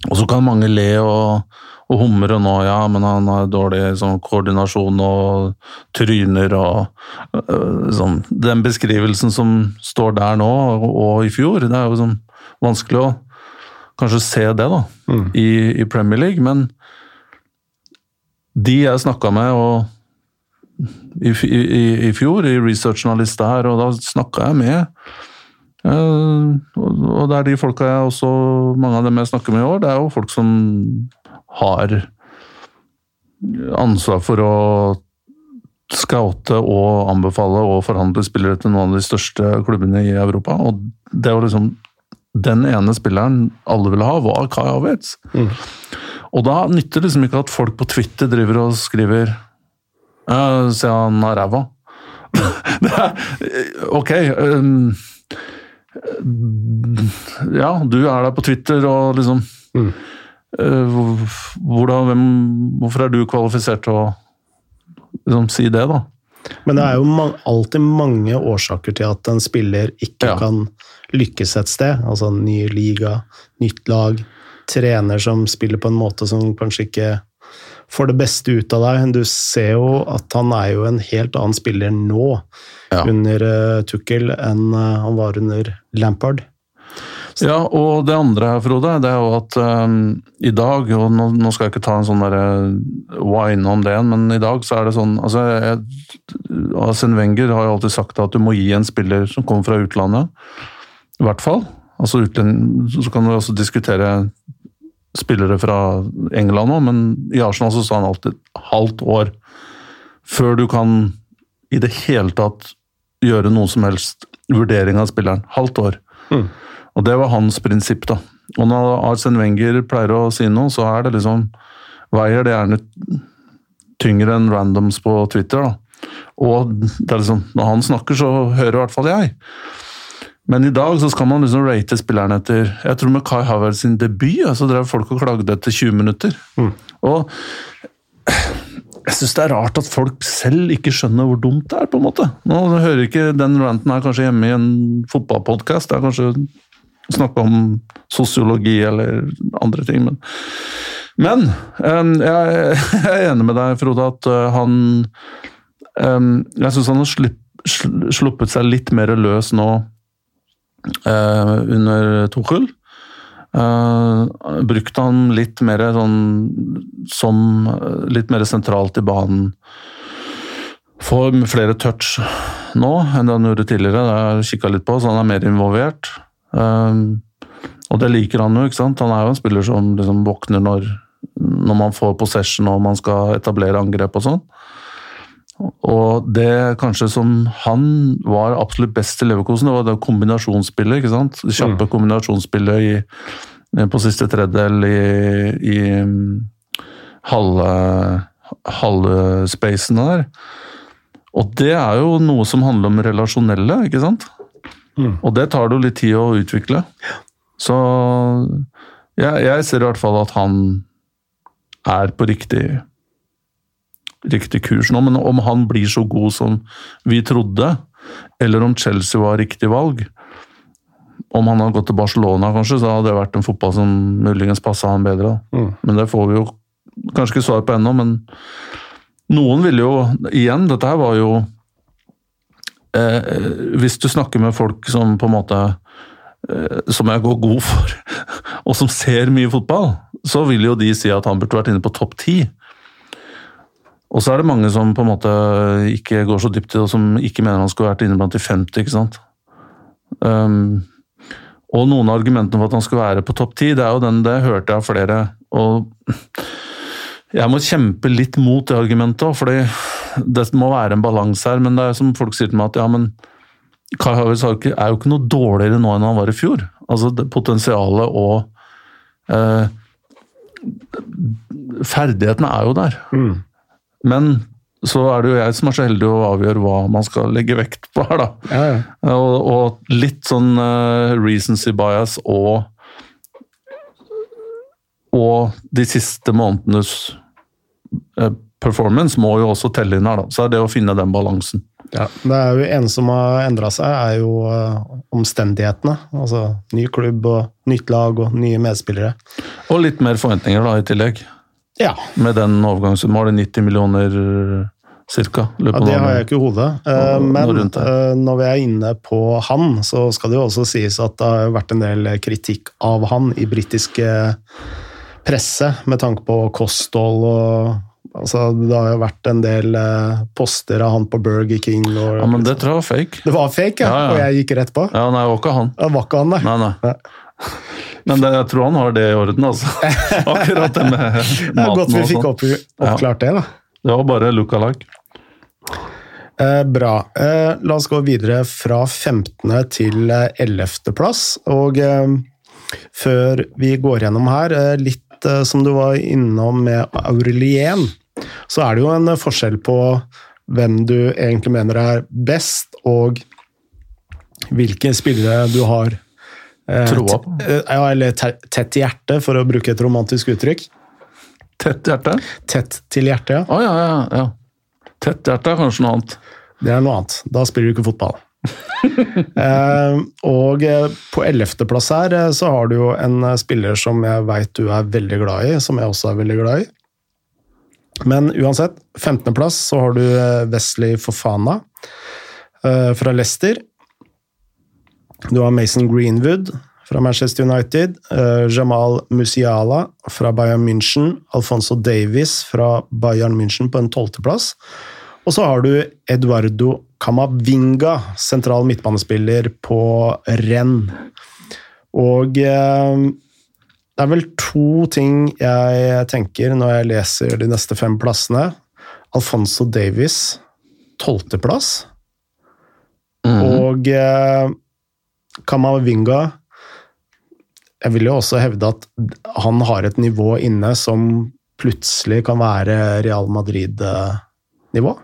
Og så kan mange le og, og humre nå, ja, men han har dårlig sånn, koordinasjon og tryner og øh, sånn. Den beskrivelsen som står der nå, og, og i fjor, det er jo sånn vanskelig å kanskje se det da, Mm. i, i Premier League, men de jeg snakka med og i, i, i- fjor, i researchen av lista her, og da snakka jeg med og og det er de folka jeg også Mange av dem jeg snakker med i år, det er jo folk som har ansvar for å scoute og anbefale og forhandle spillere til noen av de største klubbene i Europa. Og det var liksom Den ene spilleren alle ville ha, var Kai Havertz. Mm. Og da nytter det liksom ikke at folk på Twitter driver og skriver «Ja, Se, han har ræva. Det er Ok. Um, ja, du er der på Twitter og liksom Mm. Eh, hvor- hvordan, hvem, Hvorfor er du kvalifisert til å liksom, si det, da? Men det er jo alltid mange årsaker til at en spiller ikke Ja. kan lykkes et sted. Altså ny liga, nytt lag, trener som spiller på en måte som kanskje ikke får det beste ut av deg. Du ser jo at han er jo en helt annen spiller nå Ja. under uh, Tukkel enn eh, han var under Lampard. Ja, og det andre her, Frode, det er jo at um, i dag og nå, nå skal jeg ikke ta en sånn derre wine om det, men i dag så er det sånn altså jeg, Wenger har jo alltid sagt at du må gi en spiller som kommer fra utlandet, i hvert fall. Altså utlend, Så kan du også diskutere spillere fra England òg, men i Arsenal så sa han alltid halvt år før du kan i det hele tatt gjøre noe som helst vurdering av spilleren. Halvt år. Mm. Og det var hans prinsipp, da. Og når Arsene Wenger pleier å si noe, så er det liksom Veier det gjerne tyngre enn randoms på Twitter, da. Og det er liksom, når han snakker, så hører i hvert fall jeg. Men i dag så skal man liksom rate spilleren etter Jeg tror med Kai Havertz sin debut, så drev folk og klagde etter 20 minutter. Mm. Og jeg syns det er rart at folk selv ikke skjønner hvor dumt det er, på en måte. Nå hører ikke den ranten her kanskje hjemme i en fotballpodkast, det er kanskje snakke om sosiologi eller andre ting, men Men eh, jeg, er enig med deg, Frode, at eh, han eh, Jeg syns han har sluppet seg litt mer løs nå eh, under Tuchel. Uh, brukte han litt mer sånn som eh, litt mer sentralt i banen. Får flere touch nå enn det han gjorde tidligere. Det har jeg kikka litt på, så han er mer involvert. Um, og det liker han jo, ikke sant. Han er jo en spiller som liksom våkner når, når man får possession og man skal etablere angrep og sånn. Og det kanskje som han var absolutt best til Leverkosen, det var det kombinasjonsspillet. ikke sant? Det kjappe kombinasjonsspillet i, på siste tredjedel i, i mm, halve, halve der. Og det er jo noe som handler om relasjonelle, ikke sant? Mm. Og det tar det jo litt tid å utvikle. Så jeg, jeg ser i hvert fall at han er på riktig riktig kurs nå, men om han blir så god som vi trodde, eller om Chelsea var riktig valg Om han hadde gått til Barcelona, kanskje, så hadde det vært en fotball som muligens passa han bedre. Mm. Men det får vi jo kanskje ikke svar på ennå, men noen ville jo Igjen, dette her var jo Hvis du snakker med folk som på en måte eh, Som jeg går god for, og som ser mye fotball, så vil jo de si at han burde vært inne på topp ti. Og så er det mange som på en måte ikke går så dypt i det, og som ikke mener han skulle vært inne blant de 50. ikke sant? Um, og noen av argumentene for at han skulle være på topp ti, det er jo den det hørte jeg av flere. Og jeg må kjempe litt mot det argumentet òg, fordi det må være en balanse her. Men det er som folk sier til meg at ja, men Kai Havertz er jo ikke noe dårligere nå enn han var i fjor. Altså Potensialet og eh, Ferdighetene er jo der. Mm. Men så er det jo jeg som er så heldig å avgjøre hva man skal legge vekt på her, da. Ja, ja. Og, og litt sånn uh, recency bias og Og de siste månedenes eh, performance må jo også telle inn her, da. Så er det å finne den balansen. Ja, det er jo En som har endra seg, er jo eh, omstendighetene. Altså ny klubb og nytt lag og nye medspillere. Og litt mer forventninger da, i tillegg. Ja, Med den overgangssummen var det 90 millioner cirka. ja det har jeg ikke i hodet. Eh, Men eh, når vi er inne på han, så skal det jo også sies at det har vært en del kritikk av han i britiske presse, med tanke på kosthold og Altså, det har jo vært en del eh, poster av han på Burger King. Og, Ja, men det tror jeg var fake. Det var fake, ja, Ja, ja. og jeg gikk rett på. Ja, nei, det var ikke han. Det var ikke han, nei. Nei, nei. Men det, jeg tror han har det i orden, altså. Akkurat det med Det er godt vi fikk sånn. opp, oppklart det, da. Det var bare look-alike. Eh, bra. Eh, la oss gå videre fra 15. til eh, 11. plass. Og eh, før vi går gjennom her, eh, litt eh, som du var innom med Aurelien, så er det jo en forskjell på hvem du egentlig mener er best, og hvilke spillere du har eh, Troa på. eh, Ja, eller tett i hjertet, for å bruke et romantisk uttrykk. Tett hjerte? Tett til hjertet, ja. Oh, ja, ja, ja. Tett hjerte er kanskje noe annet. Det er noe annet. Da spiller du ikke fotball. eh, og eh, på ellevteplass her så har du jo en spiller som jeg veit du er veldig glad i, som jeg også er veldig glad i. Men uansett, 15.-plass så har du eh, Wesley Fofana eh, fra Leicester. Du har Mason Greenwood fra Manchester United. eh, Jamal Musiala fra Bayern München. Alfonso Davies fra Bayern München på en tolvteplass. Og så har du Eduardo Camavinga, sentral midtbanespiller på renn. Og det er vel to ting jeg tenker når jeg leser de neste fem plassene. Alfonso Davies, tolvteplass. Mm. Og eh, Kamavinga Jeg vil jo også hevde at han har et nivå inne som plutselig kan være Real Madrid-nivå.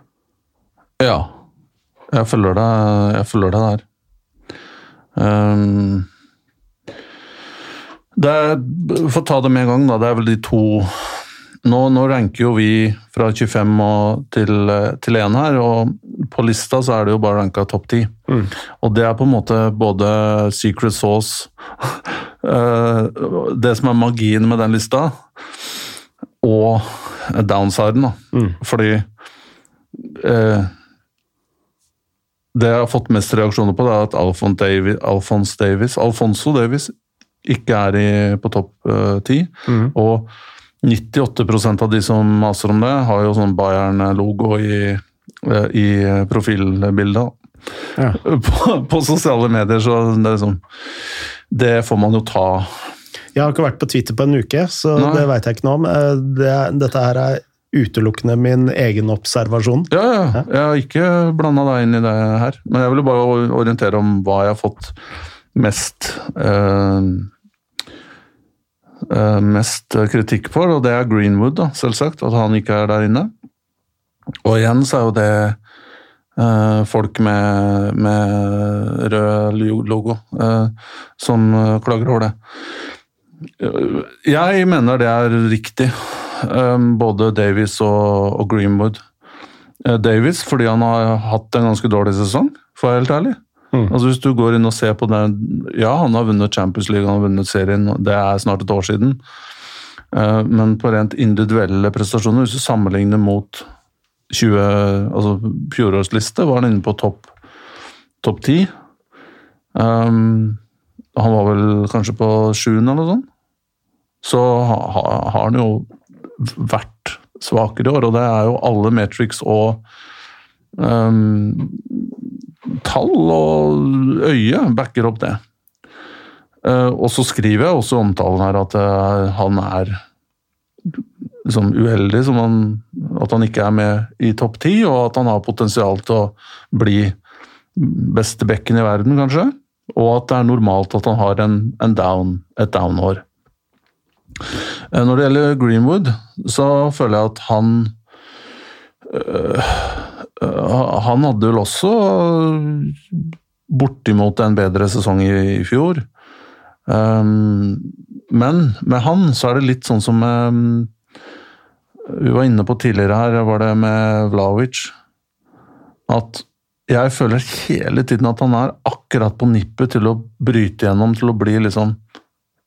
Ja. Jeg følger deg, jeg følger deg der. Det er, For å ta det med en gang, da. Det er vel de to Nå, nå ranker jo vi fra 25 og til, til 1 her, og på lista så er det jo bare ranka topp 10. Mm. Og det er på en måte både secret sauce eh, Det som er magien med den lista, og downsiden, da. Mm. Fordi eh, det jeg har fått mest reaksjoner på, det er at Alphonse Davis, Alphonse Davis, Alfonso Davis ikke er i, på topp eh, ti. Mm. Og 98% av de som maser om det, har jo sånn Bayern-logo i, eh, i profilbildet. Ja. På, på sosiale medier, så det liksom Det får man jo ta Jeg har ikke vært på Twitter på en uke, så Nei. det veit jeg ikke noe om. Eh, Det, dette her er utelukkende min egen observasjon. Ja, ja. Jeg har ikke blanda deg inn i det her. Men jeg ville bare orientere om hva jeg har fått mest eh, Mest kritikk for, og det er Greenwood, da, selvsagt. At han ikke er der inne. Og igjen så er jo det eh, folk med, med rød logo eh, som eh, klager over det. Eh, Jeg mener det er riktig, eh, både Davies og, Greenwood. Eh, Davies fordi han har hatt en ganske dårlig sesong, for å være helt ærlig. Mm. Altså Hvis du går inn og ser på det Ja, han har vunnet Champions League, han har vunnet serien, det er snart et år siden. Eh, Men på rent individuelle prestasjoner, hvis du sammenligner mot 20, altså fjorårsliste, var han inne på topp topp 10. Um, han var vel kanskje på sjuende eller noe sånt. så ha, har han jo vært svakere i år, og det er jo alle Matrix og um, tall og øye backer opp det. Uh, og så skriver jeg også omtalen her at uh, han er liksom uheldig, han, at han ikke er med i topp ti, og at han har potensial til å bli beste bekken i verden, kanskje. Og at det er normalt at han har en, en down, et down-år. Uh, når det gjelder Greenwood, så føler jeg at han han hadde vel også bortimot en bedre sesong i, i fjor. Um, men med han så er det litt sånn som um, vi var inne på tidligere her, var det med Vlaovic. At jeg føler hele tiden at han er akkurat på nippet til å bryte gjennom, til å bli liksom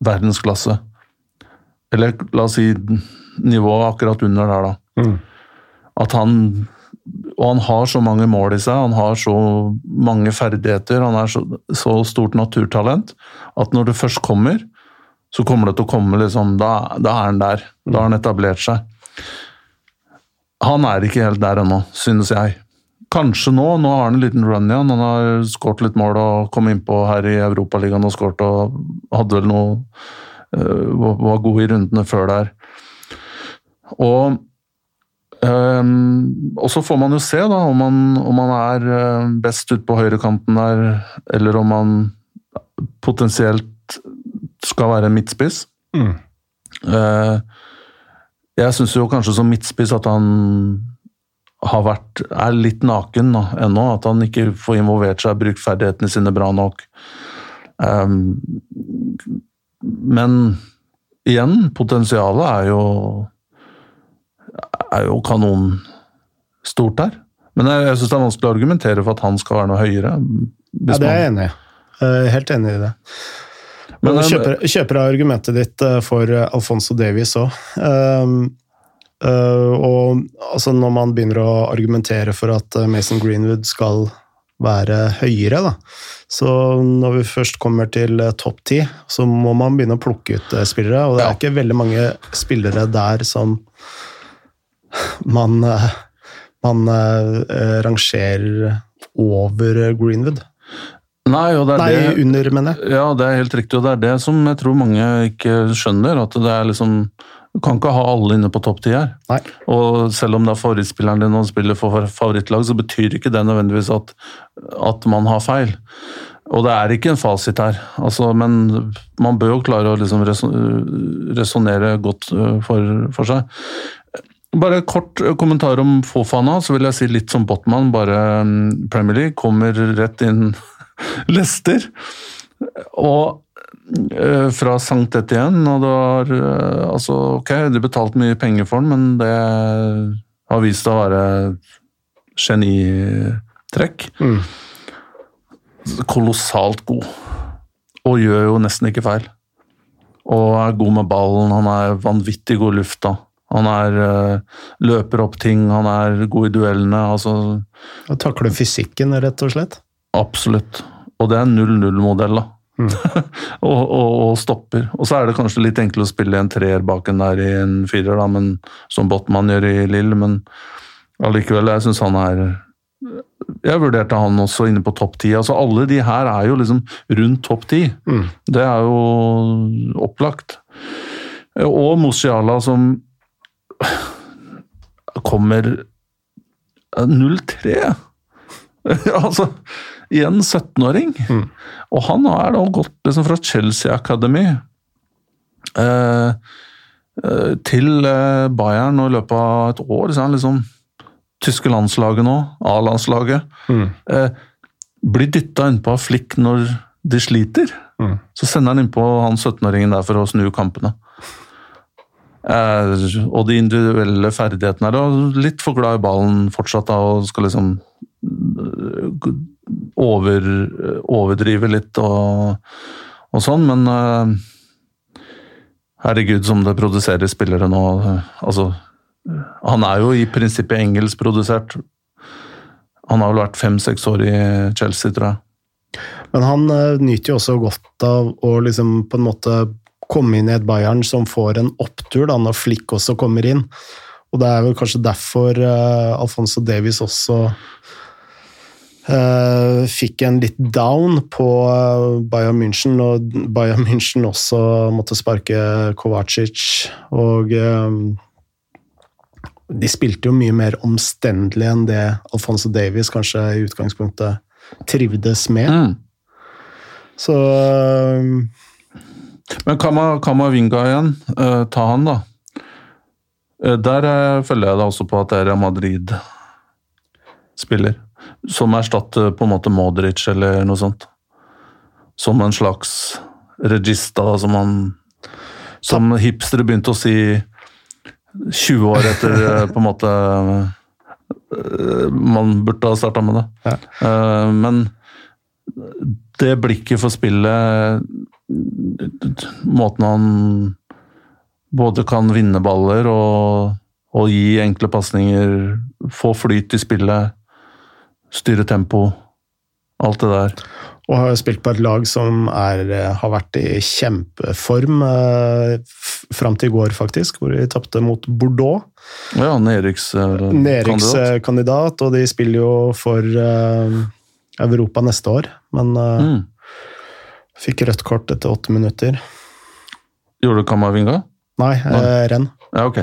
verdensklasse. Eller la oss si nivået akkurat under der, da. Mm. At han og han har så mange mål i seg, han har så mange ferdigheter, han er så, så stort naturtalent at når det først kommer, så kommer det til å komme liksom Da, da er han der. Da har han etablert seg. Han er ikke helt der ennå, synes jeg. Kanskje nå. Nå har han en liten run igjen. Han har skåret litt mål og kom innpå her i Europaligaen og skåret og hadde vel noe uh, Var god i rundene før der. Og Um, og så får man jo se da, om man, om man er uh, best ute på høyrekanten der, eller om man potensielt skal være midtspiss. Mm. Uh, jeg syns jo kanskje som midtspiss at han har vært, er litt naken da, ennå. At han ikke får involvert seg, brukt ferdighetene sine bra nok. Um, men igjen, potensialet er jo er jo kanonstort der. Men jeg, jeg syns det er vanskelig å argumentere for at han skal være noe høyere. Ja, det er jeg enig i. Helt enig i det. Men, Men kjøper, kjøper argumentet ditt eh, for eh, Alfonso Davies òg. Um, uh, og altså når man begynner å argumentere for at Mason Greenwood skal være høyere, da. Så når vi først kommer til topp ti, så må man begynne å plukke ut spillere. Og det er ja. ikke veldig mange spillere der som man, eh, man uh, rangerer over Greenwood. Nei, Nei det, under, mener jeg. Ja, det er helt riktig, og det er det som jeg tror mange ikke skjønner. At det er liksom Du kan ikke ha alle inne på topp ti her. Nei. Og selv om det er favorittspilleren din og spiller for favorittlag, så betyr ikke det nødvendigvis at, at man har feil. Og det er ikke en fasit her, altså, men man bør jo klare å liksom resonnere godt for, for seg. Bare kort eh, kommentar om Fofana, så vil jeg si litt som Botman. Bare mm, Premier League kommer rett inn Lester. Og øh, fra Sankt Etienne, og det var øh, Altså, ok, de betalte mye penger for den, men det har vist seg å være genitrekk. Mm. Kolossalt god. Og gjør jo nesten ikke feil. Og er god med ballen, han er vanvittig god i lufta. Han er, uh, løper opp ting, han er god i duellene. altså... Og takler fysikken, rett og slett? Absolutt. Og det er 0-0-modell, da. Mm. og, og, og, stopper. Og så er det kanskje litt enklere å spille en treer bak en der i en firer, da, men, som Botman gjør i Lill, men allikevel, jeg syns han er jeg vurderte han også inne på topp ti. Altså, alle de her er jo liksom rundt topp ti. Mm. Det er jo opplagt. Og Musiala, som kommer 0-3. altså, igjen 17-åring. Mm. Og han er da gått liksom fra Chelsea Academy eh, eh, til eh, Bayern og i løpet av et år så er han liksom tyske landslaget nå, A-landslaget. Mm. Eh, blir dytta innpå av Flick når de sliter. Mm. Så sender han innpå han 17-åringen der for å snu kampene. Eh, og de individuelle ferdighetene er og litt for glad i ballen fortsatt da, og skal liksom eh, over, overdrive litt og, og sånn, men uh, herregud som det produserer spillere nå. Altså, han er jo i prinsippet engelskprodusert. Han har vel vært fem-seks år i Chelsea, tror jeg. Men han nyter jo også godt av å liksom på en måte komme inn i et Bayern som får en opptur da, når Flick også kommer inn. Og det er vel kanskje derfor uh, Alfonso Davies også uh, fikk en litt down på uh, Bayern München, og Bayern München også måtte sparke Kovacic. Og de spilte jo mye mer omstendelig enn det Alfonso Davies kanskje i utgangspunktet trivdes med. Mm. Så Men Kamavinga igjen, ta han, da. Uh, der uh, følger jeg deg også på at det er Madrid spiller. Som erstatter på en måte Modric eller noe sånt. Som en slags regista, da, som man Som hipstere begynte å si 20 år etter på en måte Man burde ha starta med det. Ja. Men det blikket for spillet Måten han både kan vinne baller og, og gi enkle pasninger, få flyt i spillet, styre tempo. Alt det der. Og har spilt på et lag som er, har vært i kjempeform eh, fram til i går, faktisk, hvor de tapte mot Bordeaux. Ja, nedrykkskandidat. Eh, og de spiller jo for eh, Europa neste år, men eh, mm. Fikk rødt kort etter åtte minutter. Gjorde du Kamavinga? Nei, eh, renn. Ja, ok.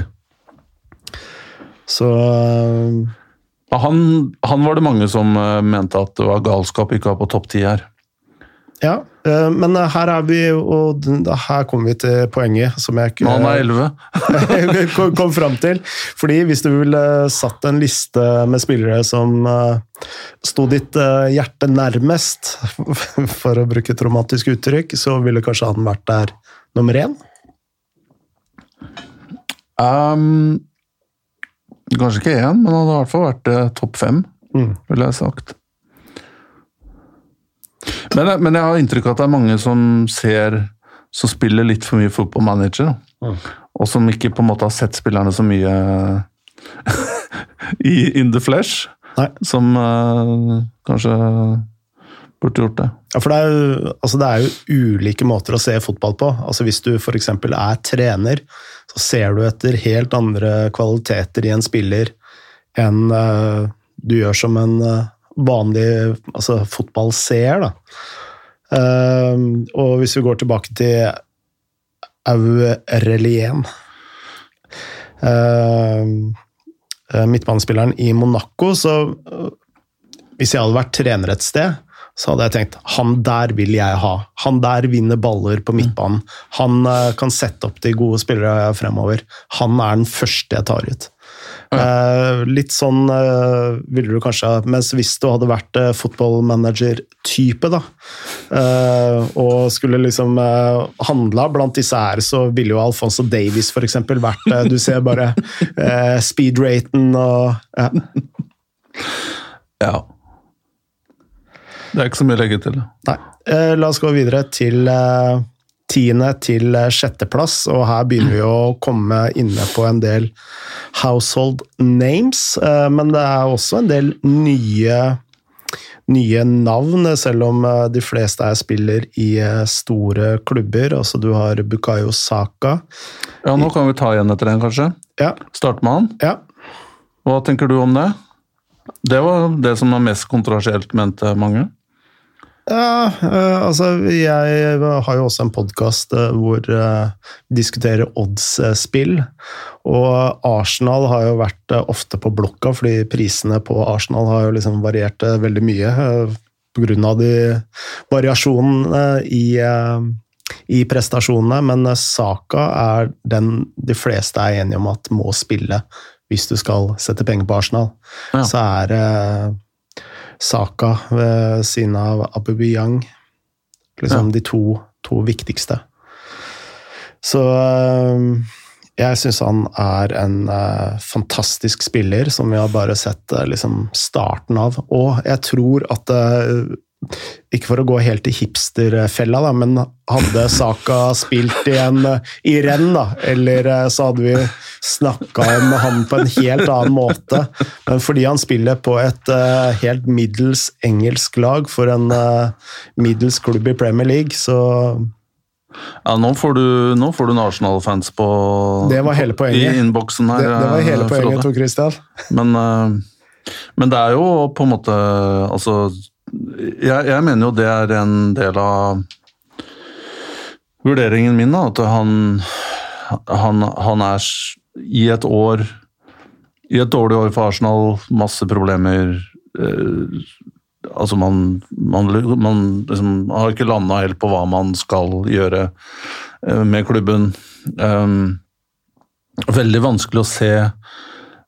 Så uh, han, han, var det mange som uh, mente at det var galskap ikke å ha på topp ti her. Ja, uh, men her er vi, og her kommer vi til poenget som jeg ikke Han er elleve. kom, kom fram til. Fordi hvis du ville satt en liste med spillere som sto ditt hjerte nærmest, for å bruke et romantisk uttrykk, så ville kanskje han vært der nummer én? Um, kanskje ikke én, men han hadde i hvert fall vært topp fem, mm. ville jeg sagt. Men, men, jeg har inntrykk av at det er mange som ser som spiller litt for mye football manager. Mm. Og som ikke på en måte har sett spillerne så mye i in the flesh. Nei. Som uh, kanskje burde gjort det. Ja, for det er, jo, altså det er, jo, ulike måter å se fotball på. Altså Hvis du f.eks. er trener, så ser du etter helt andre kvaliteter i en spiller enn uh, du gjør som en uh, vanlig altså, fotballseer. Uh, og hvis vi går tilbake til Aurelien Midtbanespilleren i Monaco, så hvis jeg hadde vært trener et sted, så hadde jeg tenkt han der vil jeg ha. Han der vinner baller på midtbanen. Han uh, kan sette opp de gode spillere fremover. Han er den første jeg tar ut. Uh, litt sånn uh, ville du kanskje Mens hvis du hadde vært uh, fotballmanager-type, da, og skulle liksom handla blant disse her, så ville jo Alfonso Davies f.eks. vært Du ser bare speed-raten og ja. ja. Det er ikke så mye å legge til. Nei. Eh, la oss gå videre til eh, tiende til eh, sjetteplass, og her begynner vi å komme inne på en del household names. Men det er også en del nye, nye navn, selv om de fleste er spiller i store klubber. Altså du har Bukayo Saka. Ja, nå kan vi ta igjen etter den, kanskje? Ja. Starte med han? Ja. Hva tenker du om det? Det var det som var mest kontroversielt, mente mange. Ja, uh, altså jeg har jo også en podkast uh, hvor vi uh, diskuterer odds-spill. Og Arsenal har jo vært ofte på blokka, fordi prisene på Arsenal har jo liksom variert veldig mye. Pga. variasjonene i, i prestasjonene. Men Saka er den de fleste er enige om at må spille hvis du skal sette penger på Arsenal. Ja. Så er det Saka ved siden av Abubiyang. Liksom ja. de to, to, viktigste. Så eh, jeg syns han er en uh, fantastisk spiller som vi har bare sett uh, liksom starten av. Og jeg tror at ikke for å gå helt i hipsterfella, da, men hadde Saka spilt i, en, i renn, da, eller eh, så hadde vi snakka om han på en helt annen måte. Men fordi han spiller på et uh, helt middels engelsk lag for en uh, middels klubb i Premier League, så Ja, nå får du, nå får du en Arsenal-fans på Det var hele poenget. i innboksen her. Det, det var hele eh, poenget, Tor Christian. Men, eh, men det er jo på en måte Altså, jeg, jeg mener jo det er en del av vurderingen min, da. At han, han, han er i et år I et dårlig år for Arsenal, masse problemer. Eh, altså, man, man, man liksom har ikke landa helt på hva man skal gjøre eh, med klubben. Um, veldig vanskelig å se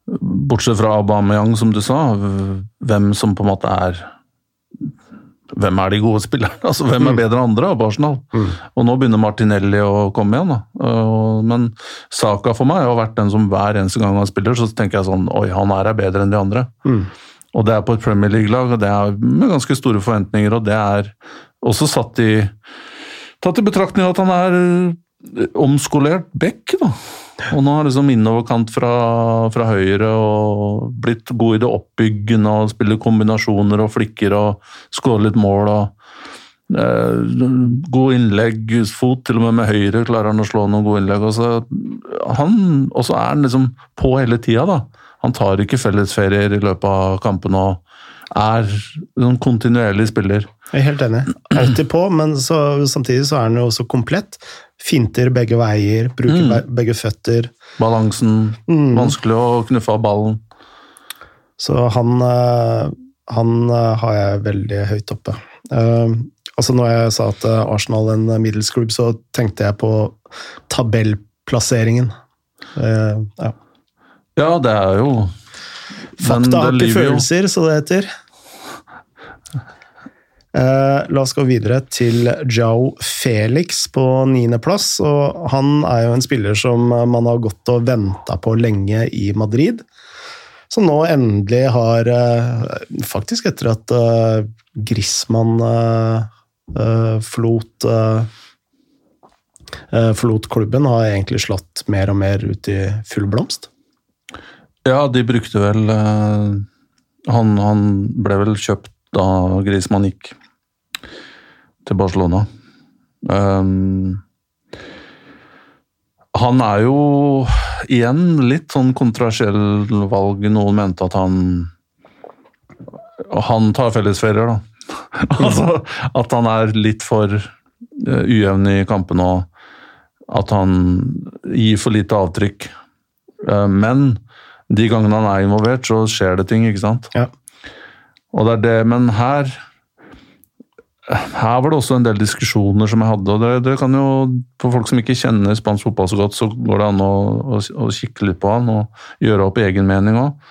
Bortsett fra Aubameyang, som du sa, hvem som på en måte er Hvem er de gode spillerne? Altså, Hvem er bedre enn andre av Arsenal? Og nå begynner Martinelli å komme igjen. da. Men Saka for meg har vært den som hver eneste gang han spiller, så tenker jeg sånn Oi, han her er bedre enn de andre. Og det er på et Premier League-lag, og det er med ganske store forventninger, og det er også satt i Tatt i betraktning at han er eh, omskolert back, da. Og nå har liksom innoverkant fra, fra høyre og blitt god i det oppbyggende og spiller kombinasjoner og flikker og skårer litt mål og eh, god innlegg, fot til og med med høyre klarer han å slå noen gode innlegg. Og så, han, og så er han liksom på hele tida, da. Han tar ikke fellesferier i løpet av kampene og er en kontinuerlig spiller. Jeg er helt enig. Alltid på, men så, samtidig så er han jo også komplett. Finter begge veier, bruker Mm. begge føtter. Balansen, Mm. vanskelig å knuffe av ballen. Så han, eh, han eh, har jeg veldig høyt oppe. Eh, altså Når jeg sa at Arsenal en middels klubb, så tenkte jeg på tabellplasseringen. Ja. Ja, det er jo Fakta har ikke følelser, så det heter. Eh, la oss gå videre til Jao Felix på niendeplass. Han er jo en spiller som man har gått og venta på lenge i Madrid. Som nå endelig har eh, Faktisk etter at uh, Griezmann eh, eh, forlot eh, eh, klubben, har egentlig slått mer og mer ut i full blomst. Ja, de brukte vel eh, han, han ble vel kjøpt da Griezmann gikk til Barcelona. Um, han er jo igjen litt sånn kontroversiell valg. Noen mente at han Han tar fellesferier, da. altså at han er litt for eh, ujevn i kampene og at han gir for lite avtrykk. Eh, men de gangene han er involvert, så skjer det ting, ikke sant? Ja. Og det er det, men her her var det også en del diskusjoner som jeg hadde, og det, det kan jo For folk som ikke kjenner spansk fotball så godt, så går det an å, å, å kikke litt på han og gjøre opp egen mening òg.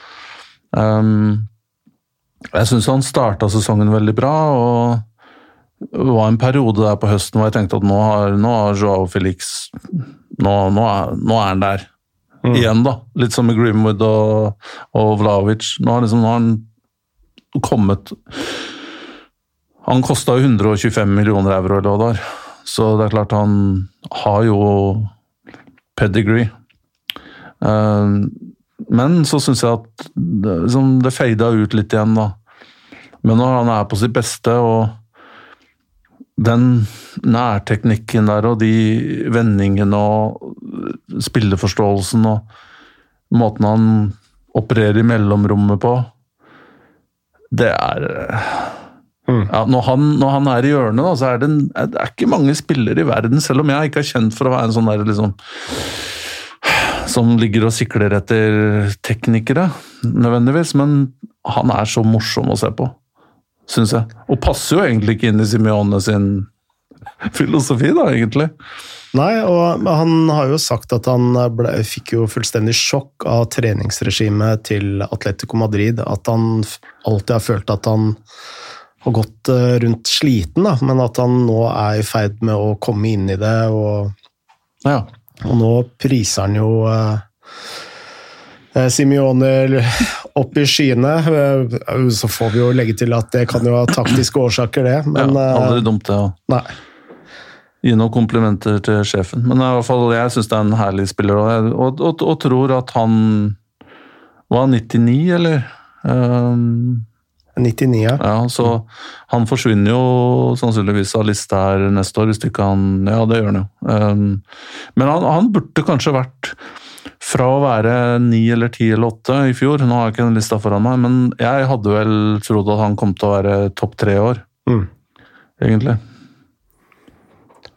jeg syns han starta sesongen veldig bra, og det var en periode der på høsten hvor jeg tenkte at nå har, nå har Joao Felix nå, nå, er, nå er han der. Igjen, da. Litt som med Grimwood og, og Vlaovic. Nå har, liksom, nå har han kommet Han kosta jo 125 millioner euro var. Så det er klart han har jo pedigree. Eh, men så syns jeg at det, liksom, det fada ut litt igjen, da. Men når han er på sitt beste, og den nærteknikken der og de vendingene og spilleforståelsen og måten han opererer i mellomrommet på Det er ja, når, han, når han er i hjørnet, da, så er det, en, det er ikke mange spillere i verden, selv om jeg ikke er kjent for å være en sånn der liksom Som ligger og sikler etter teknikere, nødvendigvis. Men han er så morsom å se på, syns jeg. Og passer jo egentlig ikke inn i Simione sin filosofi, da, egentlig. Nei, og han har jo sagt at han ble, fikk jo fullstendig sjokk av treningsregimet til Atletico Madrid. At han alltid har følt at han har gått eh, rundt sliten, da, men at han nå er i ferd med å komme inn i det. Og, Ja. og nå priser han jo eh, eh, Simione opp i skyene. Eh, Så får vi jo legge til at det kan jo ha taktiske årsaker, det. Men ja, aldri dumt, det. å nei. Gi noen komplimenter til sjefen. Men i hvert fall, jeg syns det er en herlig spiller, og, og, og, og tror at han var 99, eller? Um, 99, ja. Ja, så han forsvinner jo sannsynligvis av lista her neste år, hvis ikke han Ja, det gjør han jo. Um, men han, han burde kanskje vært fra å være ni eller ti eller åtte i fjor, nå har jeg ikke den lista foran meg, men jeg hadde vel trodd at han kom til å være topp tre i år, Mm. egentlig.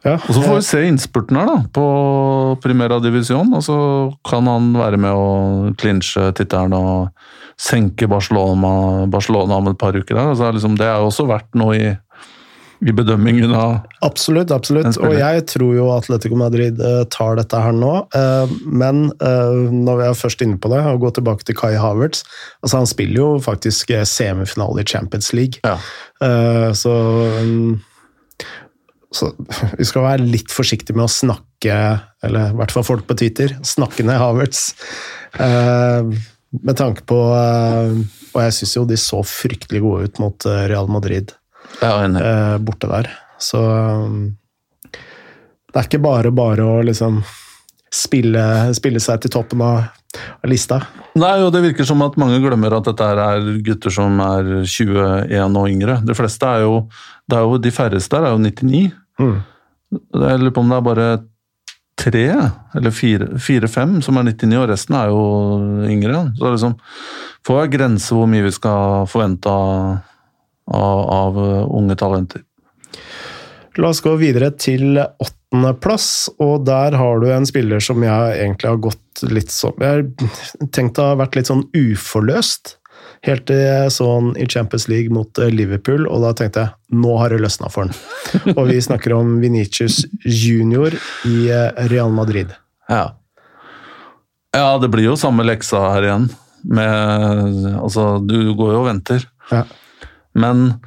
ja. Og så får vi se innspurten her, da, på Primera Divisjon. Og så kan han være med å clinche tittelen og senke Barcelona, Barcelona om et par uker. Der. Altså, liksom, det er jo også verdt noe i, i bedømmingen av Absolutt, absolutt. Og jeg tror jo Atletico Madrid eh, tar dette her nå. eh, men eh, når vi er først inne på det, og går tilbake til Kai Havertz altså Han spiller jo faktisk semifinale i Champions League. ja. Så, um, så vi skal være litt forsiktige med å snakke, eller i hvert fall folk på Twitter, snakke ned Havertz. Med tanke på eh, Og jeg syns jo de så fryktelig gode ut mot eh, Real Madrid ja, eh, borte der. Så det er ikke bare bare å liksom spille, spille seg til toppen av, av lista. Nei, og Det virker som at mange glemmer at dette er gutter som er 21 og yngre. De fleste er jo, det er jo De færreste her er jo 99. Mm. Jeg lurer på om det er bare tre eller fire-fem som er 99, og resten er jo yngre. Så det liksom, får være grense hvor mye vi skal forvente av, av, av unge talenter. La oss gå videre til åttendeplass, og der har du en spiller som jeg egentlig har gått litt sånn Jeg har tenkt å ha vært litt sånn uforløst. Helt til jeg så han i Champions League mot eh, Liverpool, og da tenkte jeg nå har det løsna for han. Og vi snakker om Venitius junior i eh, Real Madrid. Ja. ja, det blir jo samme leksa her igjen. Med, altså, du går jo og venter. Ja. Men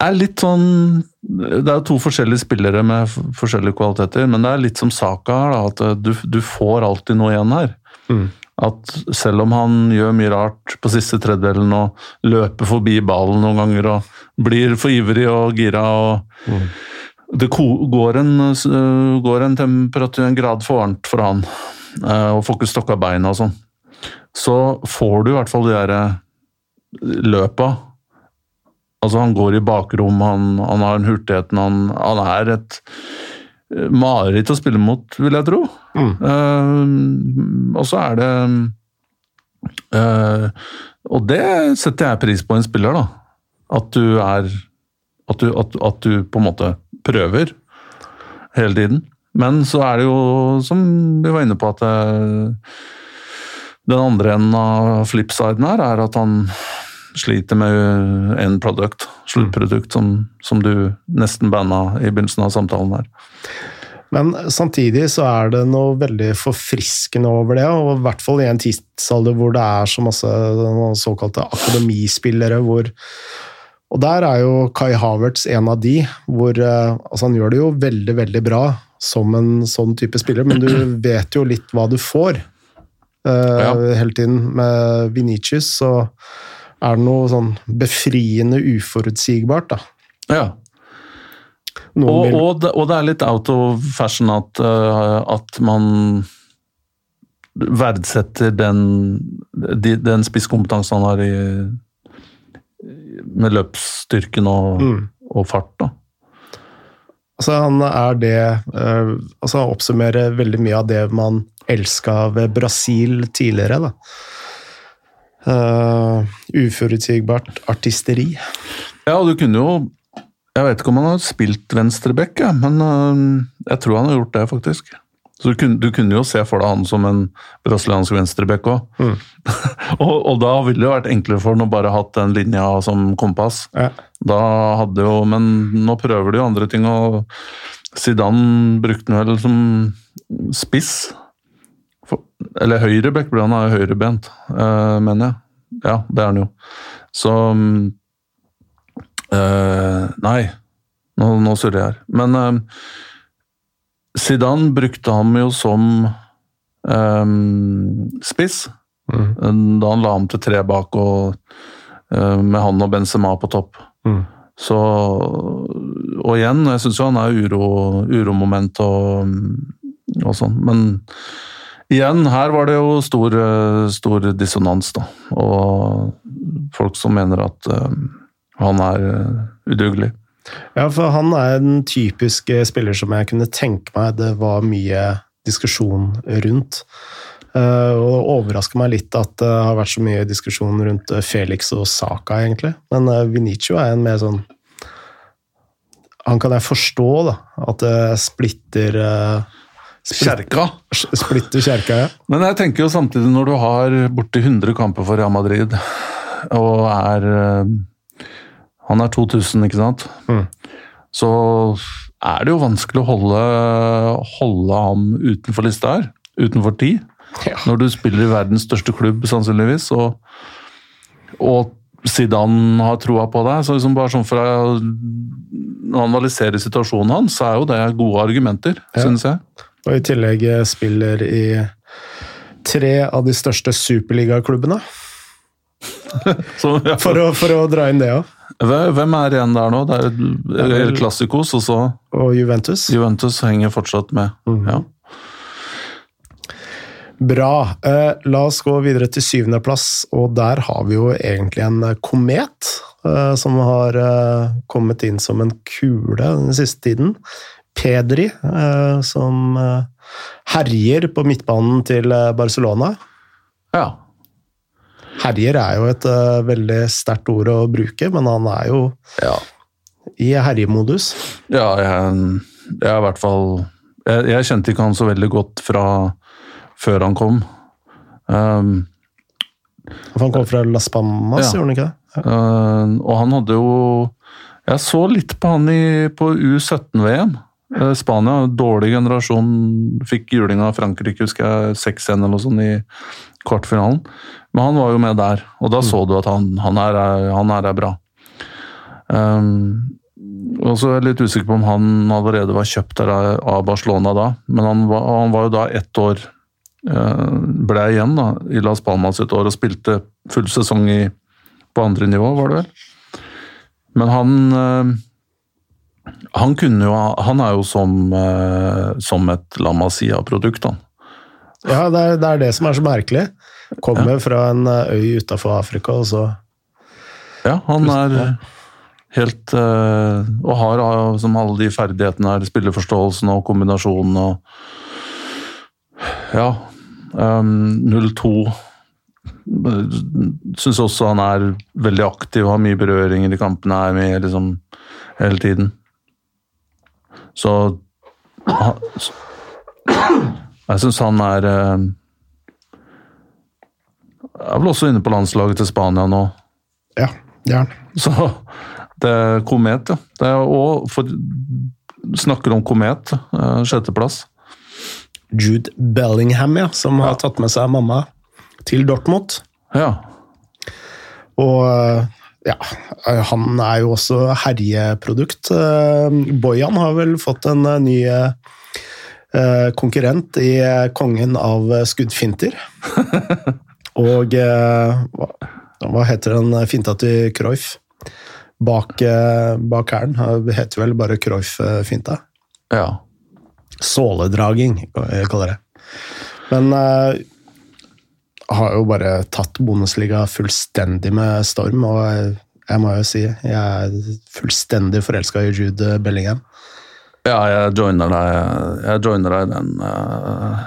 er litt sånn Det er to forskjellige spillere med forskjellige kvaliteter, men det er litt som Saka her, da, at du, du får alltid noe igjen her. Mm. At selv om han gjør mye rart på siste tredjedelen og løper forbi ballen noen ganger og blir for ivrig og gira og Det går en, øh, går en temperatur, en grad for varmt for han, øh, og får ikke stokka beina og sånn, så får du i hvert fall de der øh, løpa. Altså, han går i bakrom, han, han har hurtigheten, han, han er et mareritt å spille mot, vil jeg tro. Mm. Uh, og så er det uh, Og det setter jeg pris på en spiller, da. At du er at du, at, at du på en måte prøver hele tiden. Men så er det jo, som vi var inne på, at det, den andre enden av flipsiden her er at han sliter med en product, sluttprodukt, som, som du nesten banna i begynnelsen av samtalen her. Men samtidig så er det noe veldig forfriskende over det, og i hvert fall i en tidsalder hvor det er så masse såkalte akademispillere hvor Og der er jo Kai Havertz en av de, hvor eh, altså han gjør det jo veldig, veldig bra som en sånn type spiller, men du vet jo litt hva du får uh, Ja. hele tiden. Med Vinicius så er det noe sånn befriende uforutsigbart, da. Ja, Og, vil- og, det, og det er litt out of fashion at, eh, at man verdsetter den, de, den spisskompetansen han har i, med løpsstyrken og, Mm. og fart. Da. Altså, han er det uh, altså, Han oppsummerer veldig mye av det man elska ved Brasil tidligere, da. Eh, uforutsigbart artisteri. Ja, og du kunne jo Jeg vet ikke om han har spilt venstreback, ja, men uh, jeg tror han har gjort det, faktisk. Så du kunne, du kunne jo se for deg han som en brasiliansk venstreback òg. Mm. og, og da ville det vært enklere for han å bare hatt den linja som kompass. Ja. Da hadde jo Men nå prøver de jo andre ting, og Zidane brukte den vel som spiss. Eller høyreback, ble han er høyrebent, uh, mener jeg. Ja, det er han jo. Så uh, Nei, nå, nå surrer jeg her. Men uh, Zidane brukte ham jo som spiss. Mm. Da han la ham til tre bak, og med han og Benzema på topp. Mm. Så Og igjen, jeg syns jo han er uro, uromoment og, og sånn, men igjen, her var det jo stor, eh, stor dissonans, da. Og folk som mener at uh, han er uh, udugelig. Ja, for han er en typisk spiller som jeg kunne tenke meg det var mye diskusjon rundt. Uh, og det overrasker meg litt at det har vært så mye diskusjon rundt Felix og Saka, egentlig. Men uh, Vinicio er en mer sånn Han kan jeg forstå, da. At det splitter uh, Kjerka. Splitter kjerka, ja. Men jeg tenker jo samtidig, når du har borti 100 kamper for Real Madrid, og er Han er 2000, ikke sant? Mm. Så er det jo vanskelig å holde, holde ham utenfor lista her. Utenfor ti. Ja. Når du spiller i verdens største klubb, sannsynligvis, og, og Zidane har troa på deg. så liksom bare sånn For å analysere situasjonen hans, så er jo det gode argumenter, Ja. synes jeg. Og i tillegg spiller i tre av de største superligaklubbene. For å, for å dra inn det òg. Hvem er igjen der nå? Det er El Clásicos, og så Og Juventus. Juventus henger fortsatt med. Mm. Ja. Bra. Eh, la oss gå videre til syvendeplass, og der har vi jo egentlig en eh, komet eh, som har eh, kommet inn som en kule den siste tiden. Pedri, eh, som eh, herjer på midtbanen til eh, Barcelona. ja. Herjer er jo et veldig sterkt ord å bruke, men han er jo Ja, i herjemodus. ja jeg, jeg er i hvert fall jeg, jeg kjente ikke han så veldig godt fra før han kom. Um, For han kom fra Las Palmas, Ja. gjorde han ikke det? uh, og han hadde jo Jeg så litt på han i, på U17-VM. Uh, Spania, dårlig generasjon, fikk juling av Frankrike, husker jeg, 6-1 eller noe sånt i kvartfinalen. Men han var jo med der, og da så du at han, han, her, er, han her er bra. Um, og så er jeg litt usikker på om han allerede var kjøpt av Barcelona da, men han var, han var jo da ett år eh, ble igjen da, i Las Palmas et år og spilte full sesong i, på andre nivå, var det vel. Men han eh, han kunne jo ha- Han er jo som, eh, som et La Masia-produkt, han. Ja, det er, det er det som er så merkelig. Kommer fra en eh, øy utafor Afrika, og så Ja, han er helt eh, Og har som alle de ferdighetene her, spilleforståelsen og kombinasjonen og Ja. Um, 0-2 Syns også han er veldig aktiv, har mye berøringer i kampene, er med liksom hele tiden. Så Jeg syns han er eh, Er vel også inne på landslaget til Spania nå. Ja, det er han. Så det er komet, ja. Det er òg for, snakker om komet. eh, Sjetteplass. Jude Bellingham, ja, som har tatt med seg mamma til Dortmund. Ja. Og eh, ja, han er jo også herjeprodukt. Eh, Bojan har vel fått en eh, ny eh, konkurrent i eh, kongen av eh, skuddfinter. Og eh, hva, heter den finta til Cruyff? Bak, eh, bak hælen. Heter vel bare Cruyff-finta. ja. Såledraging, jeg kaller det. Men eh, har jo bare tatt Bundesliga fullstendig med storm, og jeg, må jo si jeg er fullstendig forelska i Jude Bellingham. Ja, jeg joiner deg, jeg joiner deg i den uh,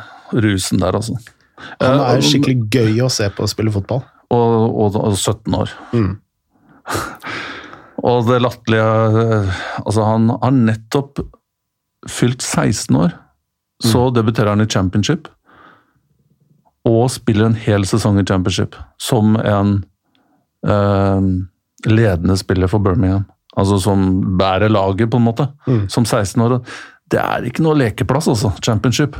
rusen der, altså. Han er er skikkelig gøy å se på å spille fotball. Og, og, og 17 år. Mm. og det latterlige eh, Altså, han har nettopp fylt 16 år. Så debuterer han i championship. Og spiller en hel sesong i championship som en eh, ledende spiller for Birmingham. Altså som bærer laget, på en måte. Mm. Som 16-åring. Det er ikke noe lekeplass, altså. Championship.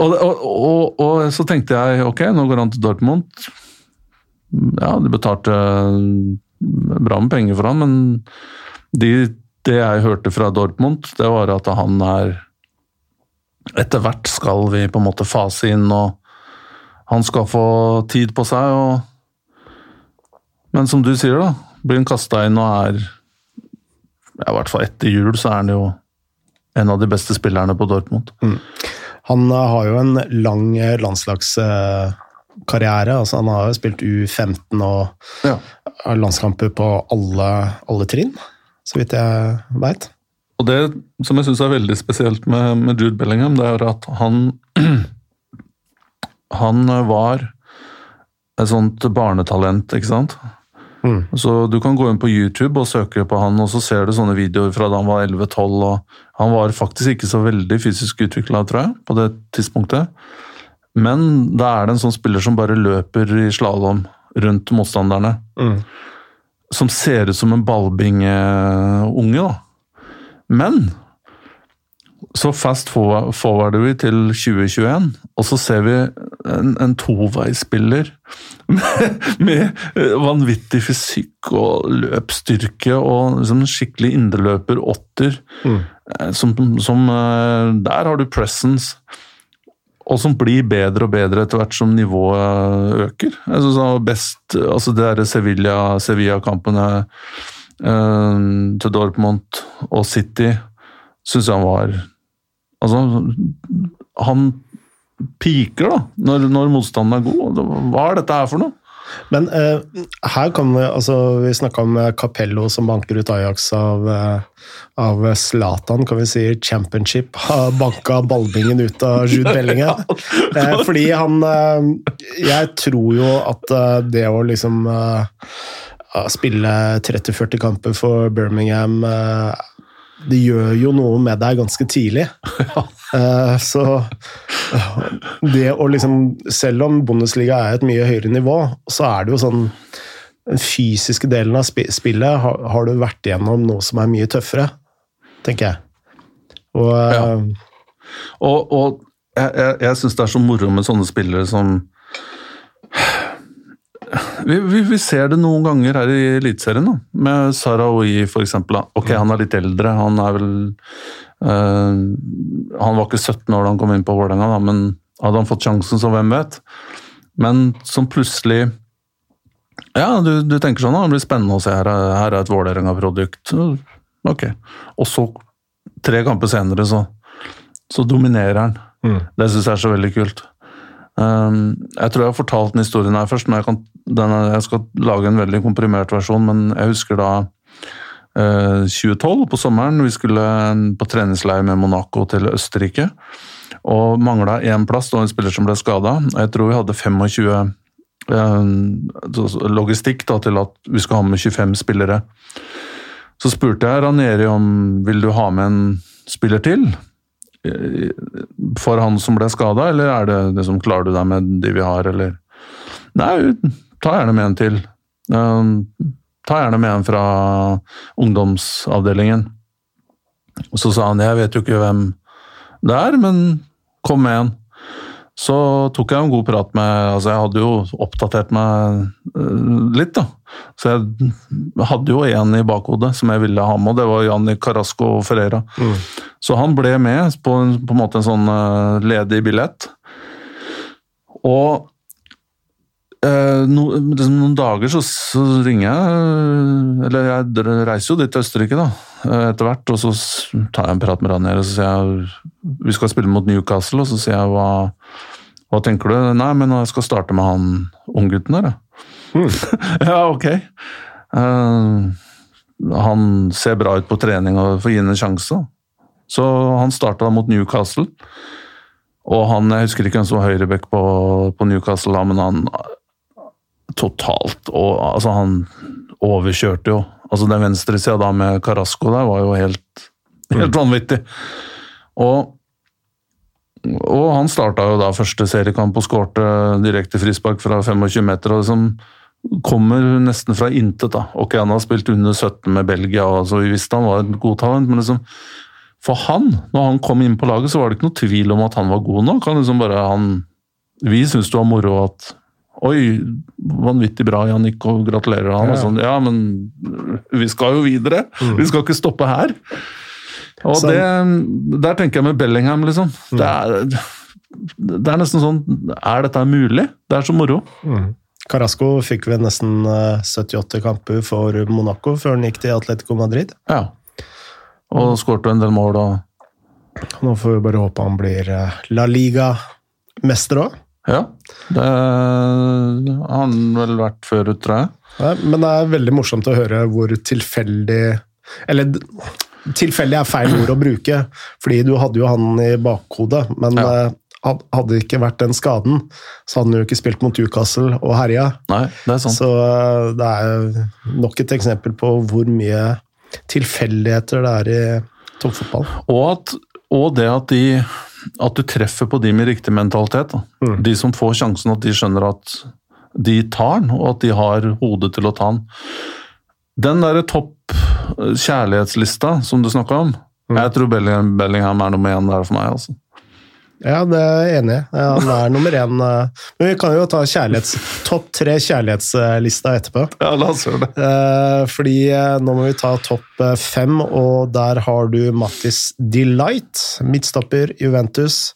Og, og, og, og så tenkte jeg ok, nå går han til Dortmund. Ja, de betalte bra med penger for han, men de, det jeg hørte fra Dortmund, det var at han er Etter hvert skal vi på en måte fase inn, og han skal få tid på seg. Og, men som du sier, da, blir han kasta inn og er ja, I hvert fall etter jul så er han jo en av de beste spillerne på Dortmund. Han eh, har jo en lang eh, landslagskarriere. Altså, han har jo spilt U15 og Ja. landskamper på alle, alle trinn, så vidt jeg veit. Og det som jeg syns er veldig spesielt med, med Jude Bellingham, det er at han Han var et sånt barnetalent, ikke sant? Mm. Så du kan gå inn på YouTube og søke på han, og så ser du sånne videoer fra da han var 11-12. og Han var faktisk ikke så veldig fysisk utvikla, tror jeg, på det tidspunktet. Men da er det en sånn spiller som bare løper i slalåm rundt motstanderne. Mm. Som ser ut som en ballbingeunge, da. Men så fast forwarder vi til 2021, og så ser vi en, en toveispiller med, med eh, vanvittig fysikk og løpsstyrke og liksom en skikkelig indreløper, åtter. Mm. eh, Som, som eh, Der har du presence. Og som blir bedre og bedre etter hvert som nivået øker. Jeg synes best, altså Det der Sevilla- Sevilla-kampene eh, til Dortmund og City syns jeg han var Altså, han piker, da, når, når motstanden er god. Hva er dette her for noe? Men eh, her kan vi altså Vi snakka om eh, Capello som banker ut Ajax av, eh, av Zlatan, kan vi si. Championship har banka ballbingen ut av Jude Bellingen. eh, fordi han eh, Jeg tror jo at eh, det å liksom spille 30-40 kamper for Birmingham det gjør jo noe med deg ganske tidlig. Eh, så det å liksom Selv om Bundesliga er et mye høyere nivå, så er det jo sånn Den fysiske delen av spillet har, har du vært igjennom noe som er mye tøffere, tenker jeg. Og eh, Ja. Og, og jeg, jeg, jeg syns det er så moro med sånne spillere som vi, vi, vi ser det noen ganger her i Eliteserien, med Sarawi f.eks. Ok, han er litt eldre, han er vel øh, Han var ikke 17 år da han kom inn på Vålerenga, men hadde han fått sjansen, så hvem vet? Men som plutselig Ja, du, du tenker sånn, det blir spennende å se, her er, her er et Vålerenga-produkt. Ok. Og så, tre kamper senere, så, så dominerer han. Mm. Det syns jeg er så veldig kult. Um, jeg tror jeg har fortalt den historien her først, men jeg, kan, den er, jeg skal lage en veldig komprimert versjon. Men jeg husker da eh, 2012, på sommeren, vi skulle på treningsleir med Monaco til Østerrike. Og mangla én plass, var en spiller som ble skada. Jeg tror vi hadde 25 eh, logistikk da, til at vi skal ha med 25 spillere. Så spurte jeg Ranieri om vil du ha med en spiller til eh, for han som ble skada, eller er det liksom, klarer du deg med de vi har, eller Nei, ta gjerne med en til. Eh, ta gjerne med en fra ungdomsavdelingen. Og så sa han jeg vet jo ikke hvem det er, men kom med en. Så tok jeg en god prat med altså Jeg hadde jo oppdatert meg eh, litt, da. Så jeg hadde jo en i bakhodet som jeg ville ha med, og det var Janni Carasco Ferreira. Mm. Så han ble med på en, på en måte en sånn eh, ledig billett. Og eh, no, liksom noen dager så, så ringer jeg Eller jeg reiser jo dit til Østerrike da, eh, etter hvert, og så tar jeg en prat med Ranier og så sier jeg vi skal spille mot Newcastle, og så sier jeg hva, hva tenker du? Nei, men jeg skal starte med han unggutten der, ja. Mm. ja, ok. Uh, han ser bra ut på trening og får gi ham en sjanse. Så han starta mot Newcastle. Og han, jeg husker ikke hvem som var høyreback på, på Newcastle, men han totalt og, altså Han overkjørte jo. Altså Den venstresida da med Carasco der var jo helt, helt vanvittig. Og, og han starta jo da første seriekamp og skårte direkte frispark fra 25 meter. og liksom kommer nesten fra intet. da. Ok, Han har spilt under 17 med Belgia, og så vi visste han var et god talent, men liksom for han, når han kom inn på laget, så var det ikke noe tvil om at han var god nok. Han liksom bare, han, vi syns det var moro at Oi, vanvittig bra, Jannik, og gratulerer. Han, Ja. og sånn, ja, men vi skal jo videre. Vi skal ikke stoppe her. Og Så- det, der tenker jeg med Bellingham, liksom. Det, er, det er nesten sånn Er dette mulig? Det er så moro. Mm. Carasco fikk vel nesten eh, 78 kamper for Monaco før han gikk til Atletico Madrid. Ja. Og skårte en del mål og Nå får vi bare håpe han blir eh, La Liga-mester òg. Ja, det har han vel vært før, tror jeg. Ja, men det er veldig morsomt å høre hvor tilfeldig Eller tilfeldig er feil ord å bruke, fordi du hadde jo han i bakhodet. Men Ja. Had- hadde det ikke vært den skaden, så hadde han jo ikke spilt mot Newcastle og herja. Nei, det er sant. Så eh, det er nok et eksempel på hvor mye tilfeldigheter det er i toppfotball. Og, at, og det at, de, at du treffer på de med riktig mentalitet. Mm. De som får sjansen, at de skjønner at de tar den, og at de har hodet til å ta den. Den derre topp eh, kjærlighetslista som du snakka om, Mm. jeg tror Bellingham, Bellingham er nummer én der for meg. altså. Ja, det er jeg enig i. Ja, Han er nummer én. eh, Men vi kan jo ta kjærlighets, topp tre kjærlighetslista etterpå. Ja, la oss gjøre det. Eh, fordi eh, nå må vi ta topp fem, og der har du Mattis Delight, midtstopper Juventus.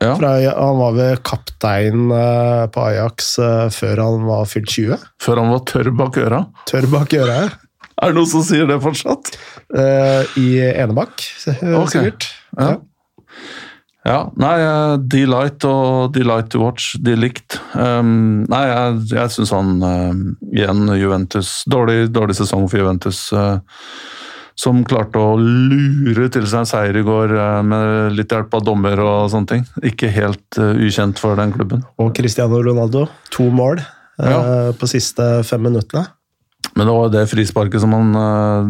Ja. Fra, han var vel kaptein på Ajax før han var fylt 20. Før han var tørr bak øra. Tørr bak øret. Er det noen som sier det fortsatt? eh, I Enebakk, okay. Ok. sikkert. Ja. Ja, nei, eh, Delight og Delight to watch, de likt. Um, nei, jeg, jeg syns han eh, igjen Juventus Dårlig, dårlig sesong for Juventus. Uh, som klarte å lure til seg en seier i går med litt hjelp av dommer og sånne ting. Ikke helt uh, ukjent for den klubben. Og Cristiano Ronaldo, to mål uh, Ja. på siste fem minuttene. Men det var det frisparket som han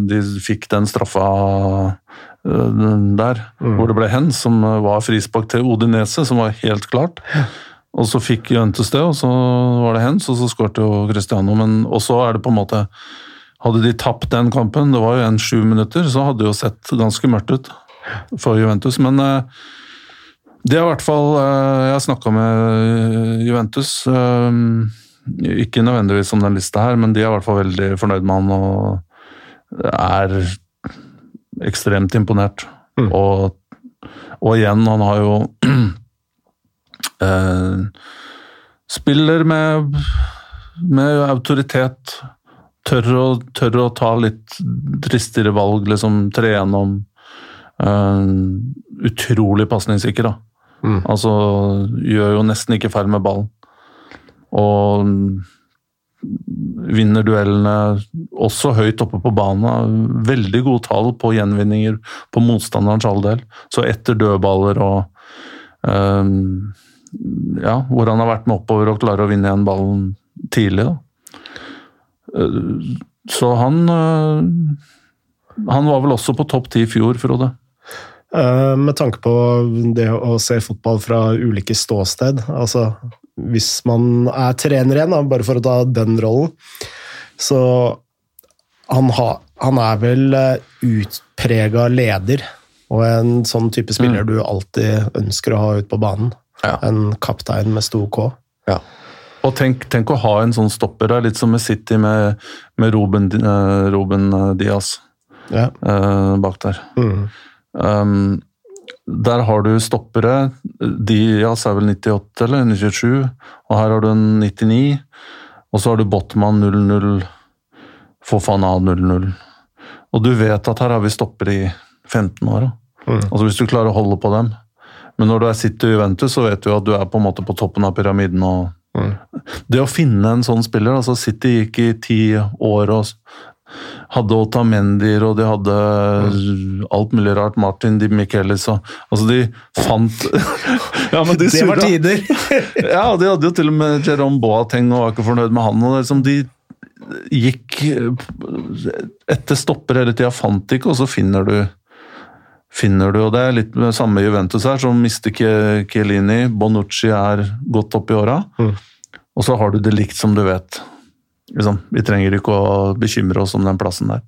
De fikk den straffa der, hvor det ble hens, som eh, var frispark til Odinese, som var helt klart. Og så fikk Juventus det, og så var det hens, og så skårte jo Cristiano. Men også er det på en måte Hadde de tapt den kampen, det var jo en sju minutter, så hadde det jo sett ganske mørkt ut for Juventus. Men eh, det er i hvert fall eh, Jeg snakka med Juventus. ikke nødvendigvis om den lista her, men de er i hvert fall veldig fornøyd med han og er ekstremt imponert. Mm. Og, og igjen, han har jo eh, Spiller med, med autoritet. Tør å, tør å ta litt tristere valg, liksom tre gjennom. Eh, utrolig pasningssikker, da. Mm. Altså gjør jo nesten ikke feil med ballen. Og vinner duellene også høyt oppe på banen. Veldig gode tall på gjenvinninger på motstanderens halvdel. Så etter dødballer og um, Ja, hvor han har vært med oppover og klarer å vinne igjen ballen tidlig, da. Eh, Så han øh, Han var vel også på topp ti i fjor, Frode. Eh, Med tanke på det å se fotball fra ulike ståsted, altså hvis man er trener igjen, da, bare for å ta den rollen, så han, ha, han er vel utprega leder, og en sånn type spiller du alltid ønsker å ha ut på banen. Ja. En kaptein med stor K. Og tenk, tenk å ha en sånn stopper der, litt som med City med, med Ruben, eh, Ruben eh, Diaz Ja. uh, bak der. Mm. Um, der har du stoppere. Diaz er vel 98 eller 97, og her har du en 99. Og så har du Botman 00, Fofana 00. Og du vet at her har vi stoppere i 15 år. Mm. Altså Hvis du klarer å holde på dem. Men når du er sitter i Juventus, så vet du at du er på en måte på toppen av pyramiden. og Mm. Det å finne en sånn spiller altså City gikk i ti år og hadde Otamendier og de hadde alt mulig rart. Martin Di Michelis og Altså, de fant ja, men de Det var tider! Ja, de hadde jo til og med Jerome Boateng og var ikke fornøyd med han. og det liksom De gikk etter stopper hele tida, fant ikke, og så finner du finner du, og Det er litt med samme Juventus her, som mister Chiellini. Bonucci er godt opp i åra. Mm. Og så har du det likt som du vet. Liksom, vi trenger ikke å bekymre oss om den plassen der.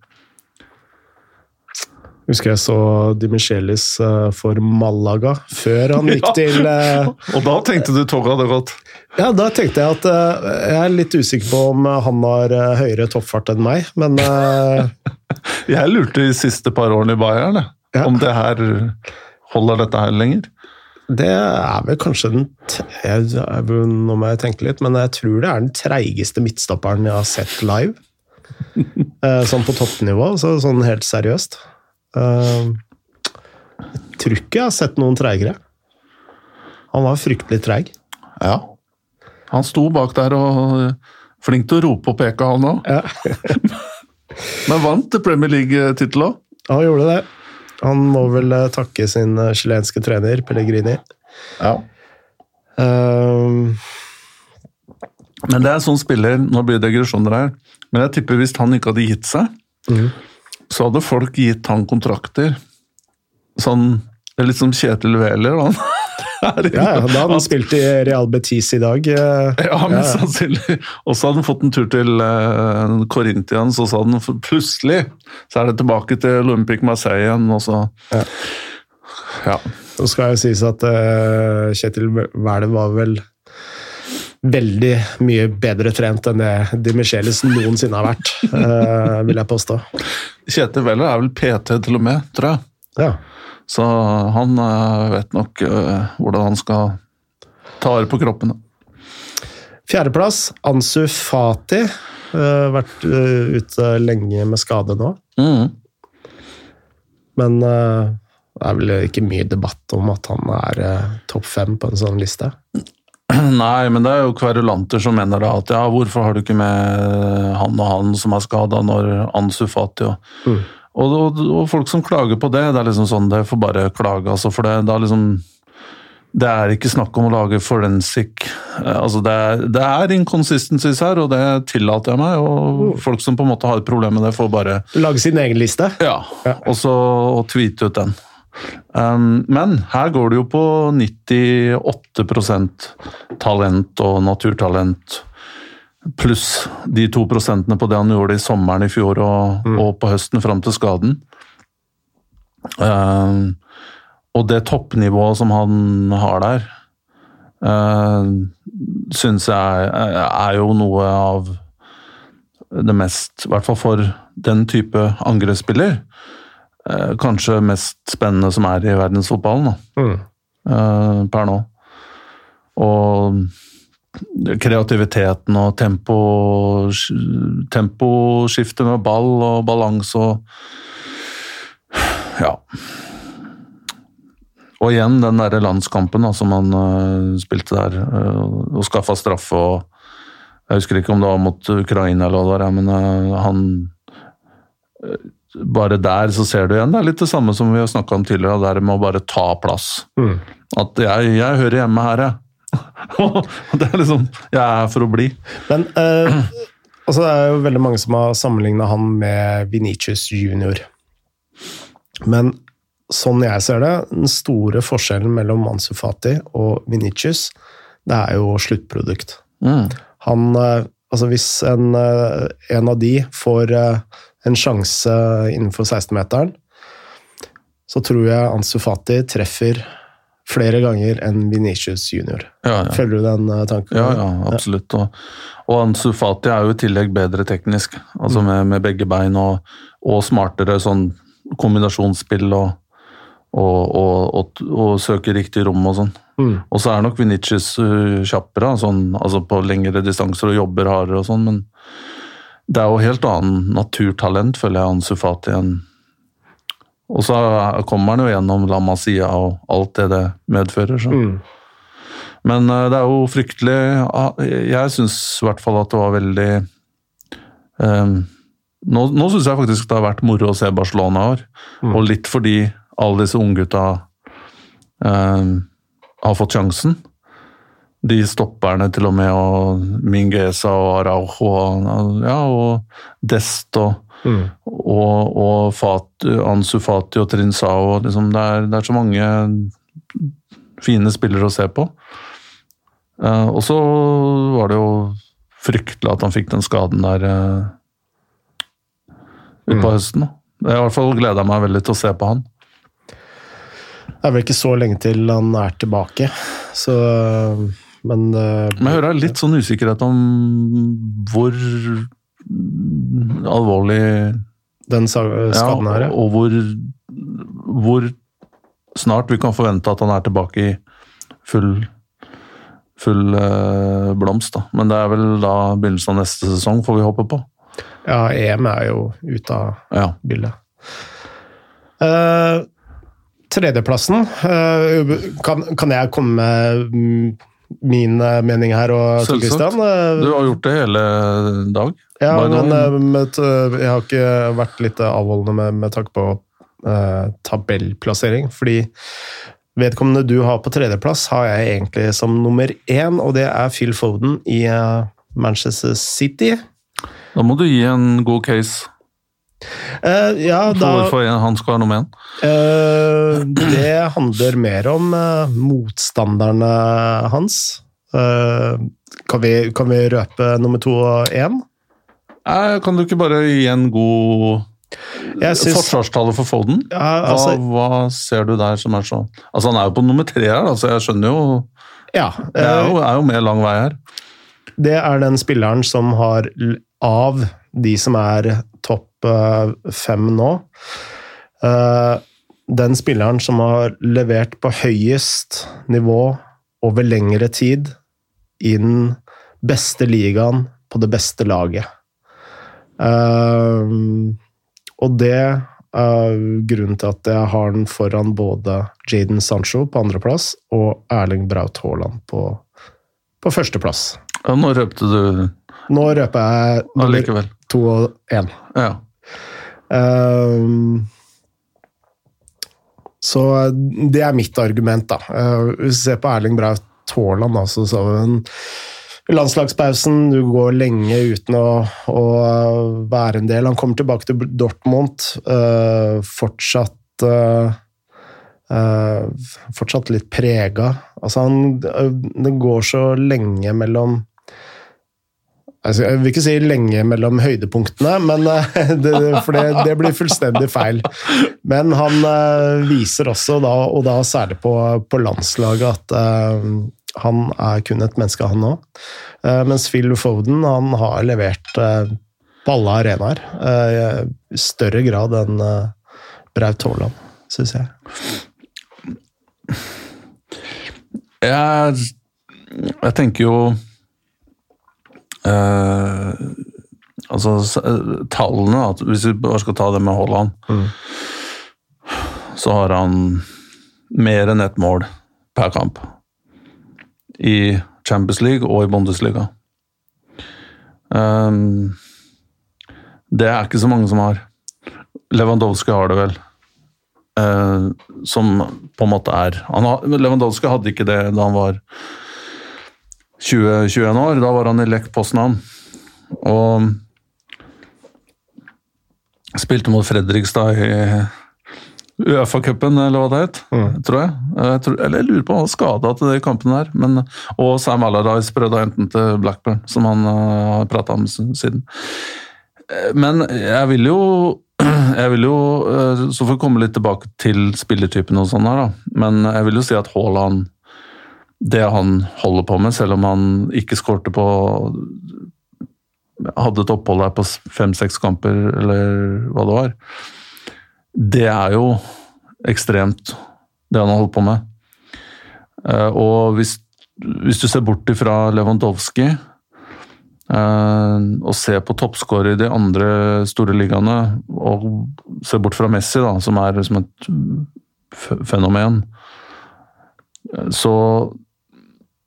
Husker jeg så Di Michelis eh, for Malaga, før han gikk Ja. til eh, Og da tenkte du toget hadde gått. Ja, da tenkte jeg at eh, Jeg er litt usikker på om han har høyere toppfart enn meg, men Jeg lurte de siste par årene i Bayern Ja. om det her holder dette her lenger. Det er vel kanskje den jeg, jeg, Nå må jeg tenke litt, men jeg tror det er den treigeste midtstopperen jeg har sett live. Eh, sånn på toppnivå, så sånn helt seriøst. Eh, jeg tror ikke jeg har sett noen treigere. Han var fryktelig treig. Ja. Han sto bak der og eh, flink til å rope og peke, han òg. Ja. Men vant Premier League-tittelen òg. Han gjorde det. Han må vel eh, takke sin eh, chilenske trener, Pellegrini. Ja. Um, Men det er sånn spiller Nå blir det digresjoner her, men jeg tipper hvis han ikke hadde gitt seg, mm. så hadde folk gitt han kontrakter. Sånn det er litt som Kjetil Wæler, ja, ja, da hadde han spilt i Real Betis i dag. eh, Ja, mest sannsynlig. Og så hadde han fått en tur til uh, Corinthians, og så hadde han plutselig så er det tilbake til Olympic Marseille igjen, og så Ja. Ja. Så skal jo sies at uh, Kjetil Wæler var vel veldig mye bedre trent enn det Di Michelis noensinne har vært, uh, vil jeg påstå. Kjetil Wæler er vel PT til og med, tror jeg. Ja. Så han eh, vet nok eh, hvordan han skal ta vare på kroppen. Fjerdeplass, Ansu Fati. eh, vært ute lenge med skade nå. Mm. Men det er vel ikke mye debatt om at han er topp fem på en sånn liste. Nei, men det er jo kverulanter som mener da at ja, hvorfor har du ikke med han og han som er skada, når Ansu Fati og, Mm. Og, og, og folk som klager på det, det er liksom sånn, det får bare klage, altså, for det, det er liksom det er ikke snakk om å lage forensic eh, altså det, er, det er inconsistencies her, og det tillater jeg meg. Og folk som på en måte har et problem med det, får bare Lage sin egen liste. Ja, Ja. og så tweete ut den. Um, men her går det jo på 98% talent og naturtalent, pluss de to prosentene på det han gjorde i sommeren i fjor og, og på høsten fram til skaden. Uh, og det toppnivået som han har der, uh, syns jeg er, er jo noe av det mest, i hvert fall for den type angrepsspiller, Uh, kanskje mest spennende som er i verdensfotballen da, Mm. uh, per nå. Og kreativiteten og tempo, temposkiftet med ball og balanse og Ja. Og igjen den derre landskampen da, som han uh, spilte der, uh, og skaffa straffe og Jeg husker ikke om det var mot Ukraina eller hva det var, men uh, han Bare der så ser du igjen. Det er litt det samme som vi har snakka om tidligere, det der med å bare ta plass. Mm. At jeg, jeg hører hjemme her, jeg. Og det er liksom Jeg er for å bli. Men eh, altså det er jo veldig mange som har sammenligna han med Venitius junior. Men sånn jeg ser det, den store forskjellen mellom Ansu Fati og Venitius, det er jo sluttprodukt. Mm. Han eh, Altså hvis en, eh, en av de får eh, en sjanse innenfor 16-meteren, så tror jeg Ansu Fati treffer flere ganger enn Venitius junior. Ja, ja. Følger du den eh, tanken? Ja, ja, absolutt. Og, og Ansu Fati er jo i tillegg bedre teknisk, altså med, med begge bein, og, og smartere sånn kombinasjonsspill og, og, og, søke riktig rom og sånn. Mm. Og så er nok Vinicius uh, kjappere, sånn, altså på lengre distanser og jobber hardere og sånn, men det er jo helt annen naturtalent, føler jeg, Ansu Fati enn Og så kommer han jo gjennom La Masia og alt det det medfører. Så. Mm. Men eh, det er jo fryktelig ah, Jeg syns i hvert fall at det var veldig um, Nå, nå syns jeg faktisk det har vært moro å se Barcelona i år. Mm. Og litt fordi alle disse unggutta um, har fått sjansen. De stopperne til og med, og Mingueza og Araujo og, ja, og Dest og, Mm. og, og Fat, Ansu Fati og Trinsao. Liksom, det, er, det er så mange fine spillere å se på. Eh, og så var det jo fryktelig at han fikk den skaden der uh, utpå høsten. Jeg i hvert fall gleda meg veldig til å se på han. Det er vel ikke så lenge til han er tilbake, så Men, eh, Men jeg hører litt sånn usikkerhet om hvor alvorlig den skaden her, ja, ja. og hvor, hvor snart vi kan forvente at han er tilbake i full full eh, blomst. da. Men det er vel da begynnelsen av neste sesong, får vi håpe på. Ja, EM er jo ute av Ja. bildet. Uh, tredjeplassen uh, kan, kan jeg komme med mm, min eh, mening her og Selvsagt. Eh, Du har gjort det hele dag. Ja, men eh, med, eh, jeg har ikke vært litt avholdende med, med tanke på eh, tabellplassering, fordi vedkommende du har på tredjeplass, har jeg egentlig som nummer én, og det er Phil Foden i Manchester City. Da må du gi en god case Eh, ja, da hvorfor han skal være nummer han? Uh, Det handler mer om uh, motstanderne hans. Eh, kan, vi, kan vi røpe nummer to og én? Eh, Kan du ikke bare gi en god Jeg forsvarstale for Foden? ja, Hva, altså, hva ser du der som er så Altså Han er jo på nummer tre her, så jeg skjønner jo ja, Det er eh, jo, er jo med lang vei her. Det er den spilleren som har Av de som er eh, fem nå eh, Den spilleren som har levert på høyest nivå over lengre tid i den beste ligaen på det beste laget. Eh, og det er grunnen til at jeg har den foran både Jaden Sancho på andreplass og Erling Braut Haaland på, på førsteplass. Ja, nå røpte du Nå røper jeg nummer to og én. Ja. Ehm, så det er mitt argument, da. Uh, hvis vi ser på Erling Braut Haaland, altså, så en landslagspausen. Du går lenge uten å, å være en del. Han kommer tilbake til Dortmund. Uh, fortsatt uh, uh, Fortsatt litt prega. Altså, han Det går så lenge mellom jeg vil ikke si lenge mellom høydepunktene, men, eh, for det, det blir fullstendig feil. Men han eh, viser også, da, og da særlig på, på landslaget, at eh, han er kun et menneske, han òg. mens Phil Foden han har levert eh, på alle arenaer. I større grad enn Braut Haaland, syns jeg. Jeg, jeg tenker jo Altså eh, tallene, at hvis vi bare skal ta det med Haaland, Mm. så har han mer enn ett mål per kamp. I Champions League og i Bundesliga. Um, det er ikke så mange som har. Lewandowski har det vel. Uh, som på en måte er han har, Lewandowski hadde ikke det da han var 20-21 år. Da var han i Lech Poznan. Og spilte mot Fredrikstad i Uefa-cupen, eller hva det het. Mm. Tror jeg. jeg tror, eller jeg lurer på om han var skada til de kampene der. Men, og Sam Allardyce prøvde å hente den til Blackburn, som han har har prata om siden. Eh, Men jeg vil jo jeg vil jo, eh, Så får vi komme litt tilbake til spillertypen og sånn her, da. Men jeg vil jo si at Haaland Det han holder på med, selv om han ikke skårte på Hadde et opphold der på fem-seks kamper, eller hva det var. Det er jo ekstremt, det han har holdt på med. Eh, Og hvis, hvis du ser bort ifra Lewandowski Eh, og ser på toppskårer i de andre store ligaene, og ser bort fra Messi, da, som er som et fenomen, eh, så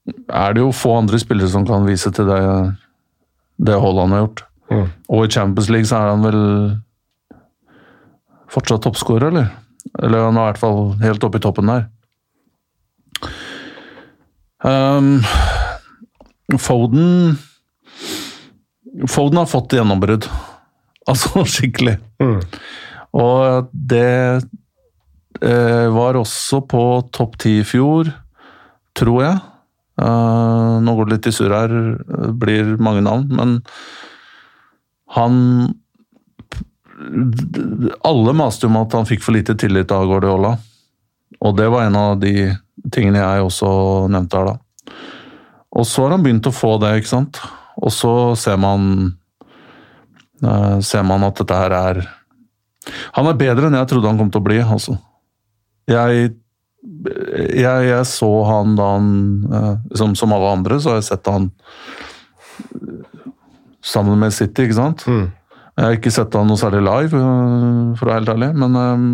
er det jo få andre spillere som kan vise til det, det Haaland har gjort. Mm. Og i Champions League så er han vel fortsatt toppskårer, eller? Eller han er i hvert fall helt oppe i toppen der. Um, Foden Foden har fått gjennombrudd. Altså skikkelig. Mm. Og det eh, var også på topp ti i fjor, tror jeg. Eh, nå går det litt i surr her, det blir mange navn, men han Alle maste om at han fikk for lite tillit av Guardiola. Og det var en av de tingene jeg også nevnte her, da. Og så har han begynt å få det, ikke sant. Og så ser man eh, ser man at dette her er Han er bedre enn jeg trodde han kom til å bli, altså. Jeg, jeg, jeg så han da han eh, som, som alle andre, så har jeg sett han sammen med City, ikke sant. Mm. Jeg har ikke sett han noe særlig live, øh, for å være helt ærlig, men um,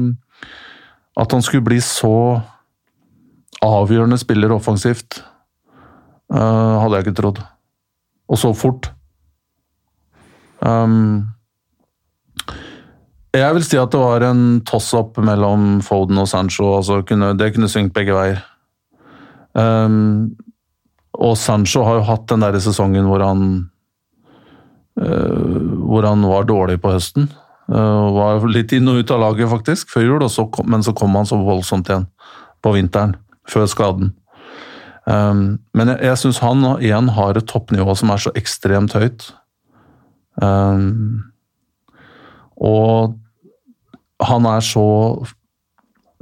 at han skulle bli så avgjørende spiller offensivt Uh, hadde jeg ikke trodd. Og så fort. Um, jeg vil si at det var en toss-up mellom Foden og Sancho. Altså kunne, det kunne svingt begge veier. Um, og Sancho har jo hatt den der sesongen hvor han uh, hvor han var dårlig på høsten. Uh, var litt inn og ut av laget, faktisk, før jul, så kom, men så kom han så voldsomt igjen på vinteren, før skaden. Um, men jeg, jeg syns han igjen har et toppnivå som er så ekstremt høyt. Um, og han er så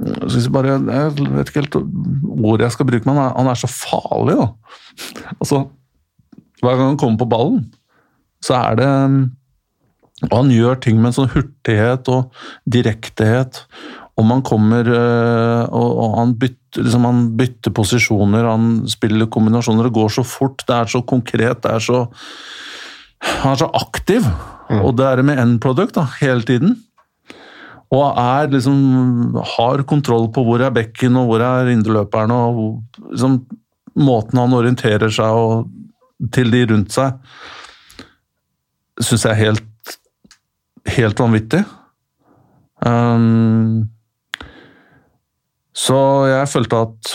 jeg, bare, jeg vet ikke helt ordet jeg skal bruke, men han er så farlig, da. Altså, hver gang han kommer på ballen, så er det Og han gjør ting med en sånn hurtighet og direktehet. Om han kommer og, og han bytter, liksom han bytter posisjoner, han spiller kombinasjoner, det går så fort, det er så konkret, det er så Han er så aktiv, mm. og det er med end product da, hele tiden. Og er liksom har kontroll på hvor er bekken og hvor er indreløperen og liksom, måten han orienterer seg og, til de rundt seg, syns jeg er helt, helt vanvittig. Um, så jeg følte at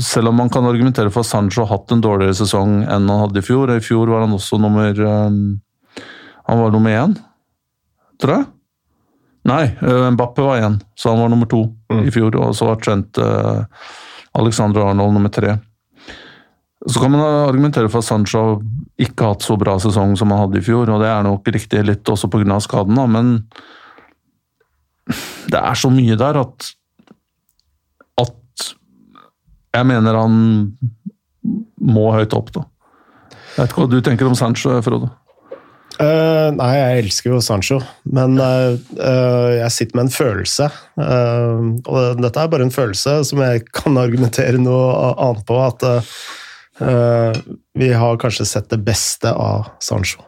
selv om man kan argumentere for at Sancho har hatt en dårligere sesong enn han hadde i fjor I fjor var han også nummer um, Han var nummer én, tror jeg. Nei, uh, Mbappe var én, så han var nummer to mm. i fjor. Og så var Trent uh, Alexander Arnold nummer tre. Så kan man argumentere for at Sancho ikke har hatt så bra sesong som han hadde i fjor, og det er nok riktig litt også pga. skaden, da, men det er så mye der at at jeg mener han må høyt opp, da. Jeg vet ikke hva du tenker om Sancho, Frode? Uh, nei, jeg elsker jo Sancho, men uh, uh, jeg sitter med en følelse. og dette er bare en følelse som jeg kan argumentere noe annet på. At vi har kanskje sett det beste av Sancho.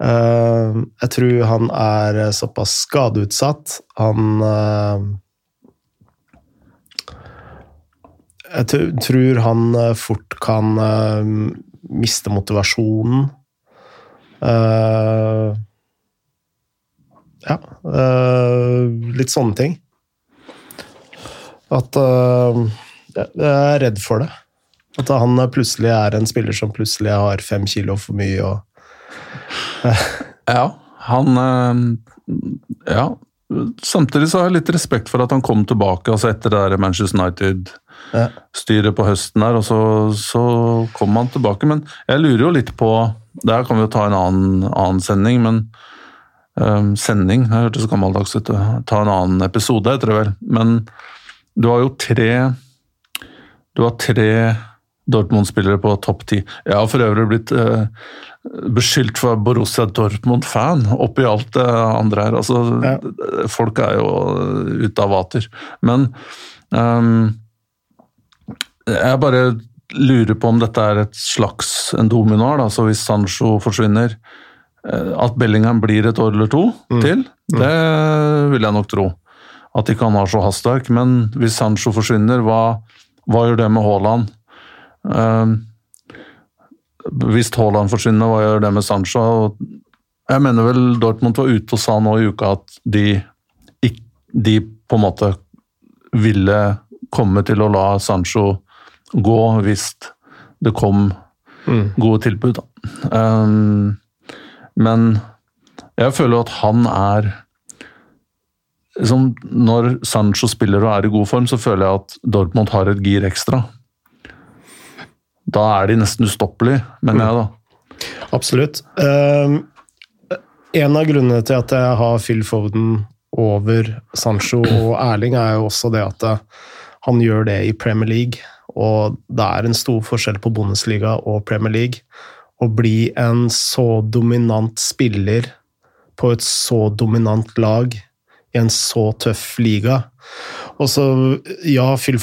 jeg tror han er såpass skadeutsatt. Han Jeg tror han fort kan miste motivasjonen. Uh, ja. Uh, litt sånne ting. At uh, Jeg er redd for det. At han plutselig er en spiller som plutselig har fem kilo for mye og Ja, han Ja. Samtidig så har jeg litt respekt for at han kom tilbake altså etter det der Manchester United-styret på høsten der, og så, så kom han tilbake. Men jeg lurer jo litt på der kan vi jo ta en annen, annen sending, men um, Sending, jeg hørtes så gammeldags ut. Ta en annen episode, heter det vel. Men du har jo tre Du har tre Dortmund-spillere på topp ti. Jeg har for øvrig blitt uh, beskyldt for Borussia Dortmund-fan oppi alt det andre her. Altså, ja. Folk er jo ute av vater. Men um, jeg bare lurer på om dette er et slags en domino da, Så hvis Sancho forsvinner, eh, at Bellingham blir et år eller to mm. til, mm. det vil jeg nok tro. At ikke han har så hastverk. Men hvis Sancho forsvinner, hva, hva gjør det med Haaland? Uh, hvis Haaland forsvinner, hva gjør det med Sancho? Jeg mener vel Dortmund var ute og sa nå i uka at de, de på en måte ville komme til å la Sancho gå hvis det kom mm. gode tilbud. Um, men jeg føler at han er liksom, Når Sancho spiller og er i god form, så føler jeg at Dortmund har et gir ekstra. Da er de nesten ustoppelige, mener jeg, da. Absolutt. Um, en av grunnene til at jeg har Phil Foden over Sancho og Erling, er jo også det at han gjør det i Premier League. Og det er en stor forskjell på Bundesliga og Premier League. Å bli en så dominant spiller på et så dominant lag i en så tøff liga. Og så, ja, Phil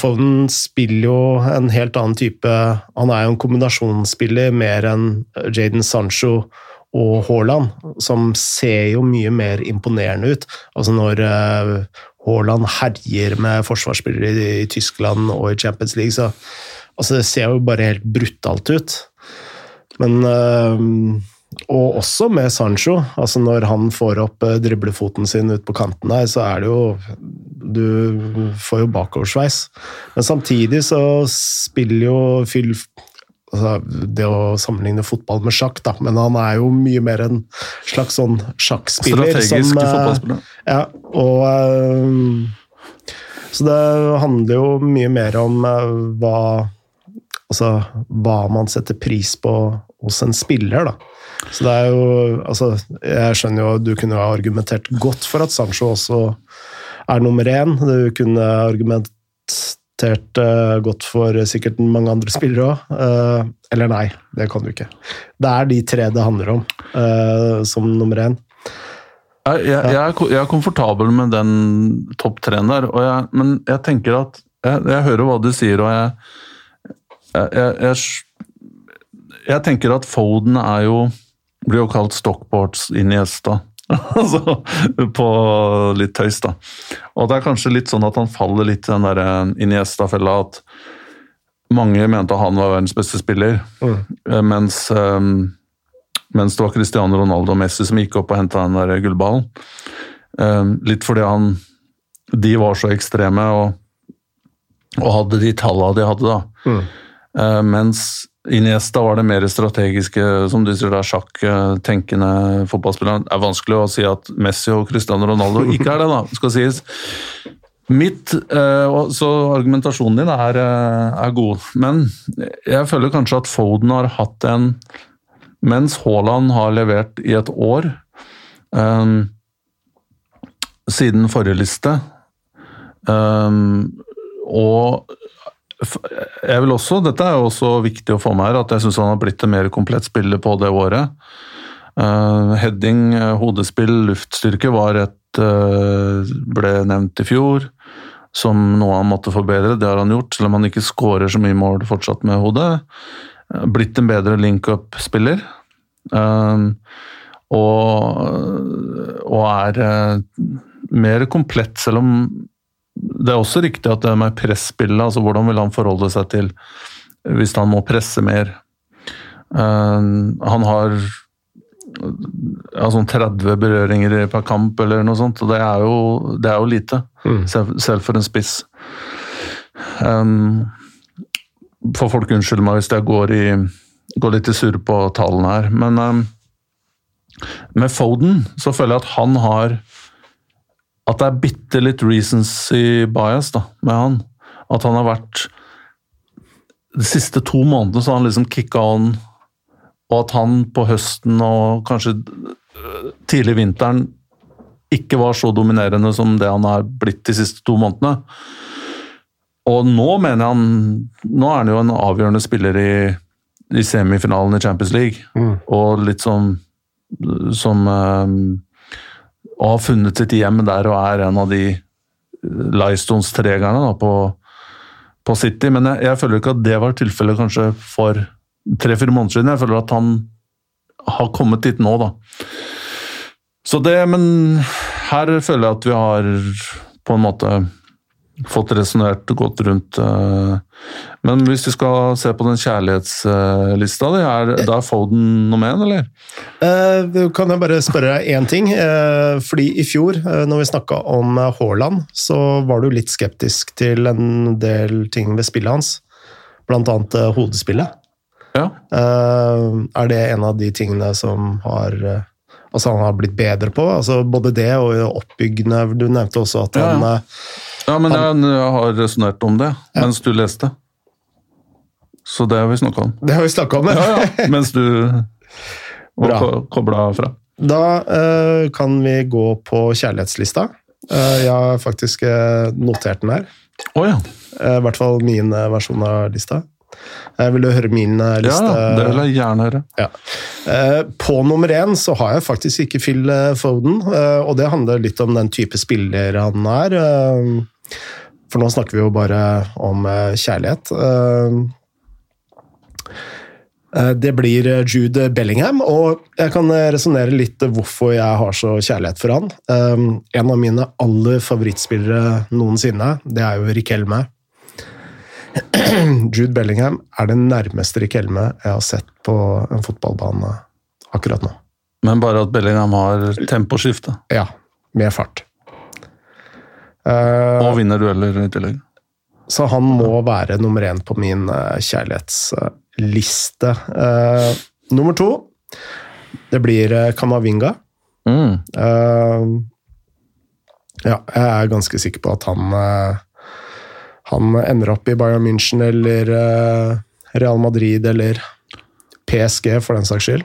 spiller jo en helt annen type Han er jo en kombinasjonsspiller mer enn Jaden Sancho og Haaland, som ser jo mye mer imponerende ut. Altså når uh, Haaland herjer med forsvarsspillere i, Tyskland og i Champions League, så Altså, det ser jo bare helt brutalt ut. Men øh, Og også med Sancho. Altså, når han får opp øh, driblefoten sin ut på kanten der, så er det jo Du får jo bakoversveis. Men samtidig så spiller jo Phil altså, Det å sammenligne fotball med sjakk, da, men han er jo mye mer en slags sånn sjakkspiller. Strategisk som, øh, fotballspiller. ja, og eh, Så det handler jo mye mer om eh, hva Altså hva man setter pris på hos en spiller, da. Så det er jo Altså, jeg skjønner jo du kunne ha argumentert godt for at Sancho også er nummer én. Du kunne argumentert uh, godt for sikkert mange andre spillere òg. eller nei, det kan du ikke. Det er de tre det handler om uh, som nummer én. Jeg, jeg, jeg, er, jeg er komfortabel med den topp treen der, men jeg tenker at jeg, hører hva du sier, og jeg jeg, tenker at Foden er jo blir jo kalt Stockports Iniesta. altså på litt tøys, da. Og det er kanskje litt sånn at han faller litt i den der Iniesta-fella at mange mente han var verdens beste spiller, Mm. eh, mens eh, mens det var Cristiano Ronaldo og Messi som gikk opp og henta den der gullballen. Eh, Litt fordi han De var så ekstreme og, og hadde de tallene de hadde, da. Mm. Eh, Mens Iniesta var det mer strategiske, som du sier, da, sjakk-tenkende fotballspilleren. Det er vanskelig å si at Messi og Cristiano Ronaldo ikke er det, da, skal sies. Mitt, eh, Så argumentasjonen din er, eh, er god, men jeg føler kanskje at Foden har hatt en mens Haaland har levert i et år um, siden forrige liste. um, og jeg vil også, dette er jo også viktig å få med her, at jeg syns han har blitt en mer komplett spiller på det året. Uh, heading, eh, hodespill, luftstyrke var et uh, ble nevnt i fjor som noe han måtte forbedre. Det har han gjort, selv om han ikke skårer så mye mål fortsatt med hodet. Blitt en bedre link-up-spiller. Og, og er mer komplett, selv om det er også riktig at det med presspillet, altså hvordan vil han forholde seg til hvis han må presse mer. Um, han har ja, sånn 30 berøringer per kamp eller noe sånt, og det er jo, det er jo lite, Mm. selv, for en spiss. Um, får folk unnskylde meg hvis jeg går, i, går litt i surr på tallene her, men um, med Foden så føler jeg at han har At det er bitte litt recency bias da, med han. At han har vært De siste to månedene så har han liksom kicka on, og at han på høsten og kanskje øh, tidlig vinteren ikke var så dominerende som det han har blitt de siste to månedene. Og nå mener jeg han Nå er han jo en avgjørende spiller i, i semifinalen i Champions League. Mm. Og litt som Som eh, Og har funnet sitt hjem der og er en av de Lightstones-tregerne på, på City. Men jeg, jeg føler ikke at det var tilfellet kanskje for tre-fire måneder siden. Jeg føler at han har kommet dit nå, da. Så det, men her føler jeg at vi har på en måte fått resonnert godt rundt eh, Men hvis vi skal se på den kjærlighetslista di, er da Foden nummer én, eller? Eh, kan jeg bare spørre deg én ting? Eh, fordi i fjor, eh, når vi snakka om eh, Haaland, så var du litt skeptisk til en del ting ved spillet hans. Blant annet hodespillet. Ja. Eh, er det en av de tingene som har Altså han har blitt bedre på? altså Både det og oppbyggende Du nevnte også at han ja. ja. Ja, men jeg, jeg har resonnert om det Ja. mens du leste. Så det har vi snakka om. Det har vi snakka om. Ja, ja, mens du var kobla fra. Da uh, kan vi gå på kjærlighetslista. Uh, jeg har faktisk eh, notert den her. Oh, ja. Eh, I hvert fall min eh, versjon av lista. Eh, vil du høre min liste? ja. Det vil jeg gjerne høre. Ja. Eh, På nummer én så har jeg faktisk ikke Phil eh, Foden, eh, og det handler litt om den type spiller han er. eh, For nå snakker vi jo bare om eh, kjærlighet. Eh, eh, Det blir eh, Jude Bellingham, og jeg kan resonnere litt hvorfor jeg har så kjærlighet for han. Eh, En av mine aller favorittspillere noensinne, det er jo Riquelme. Jude Bellingham er det nærmeste Rikelme jeg har sett på en fotballbane akkurat nå. Men bare at Bellingham har temposkifte. Ja, med fart. Eh, Og vinner dueller i tillegg. så han må være nummer én på min eh, kjærlighetsliste. Eh, nummer to, det blir Kamavinga. Mm. Ja, jeg er ganske sikker på at han han ender opp i Bayern München eller eh, Real Madrid eller PSG, for den saks skyld.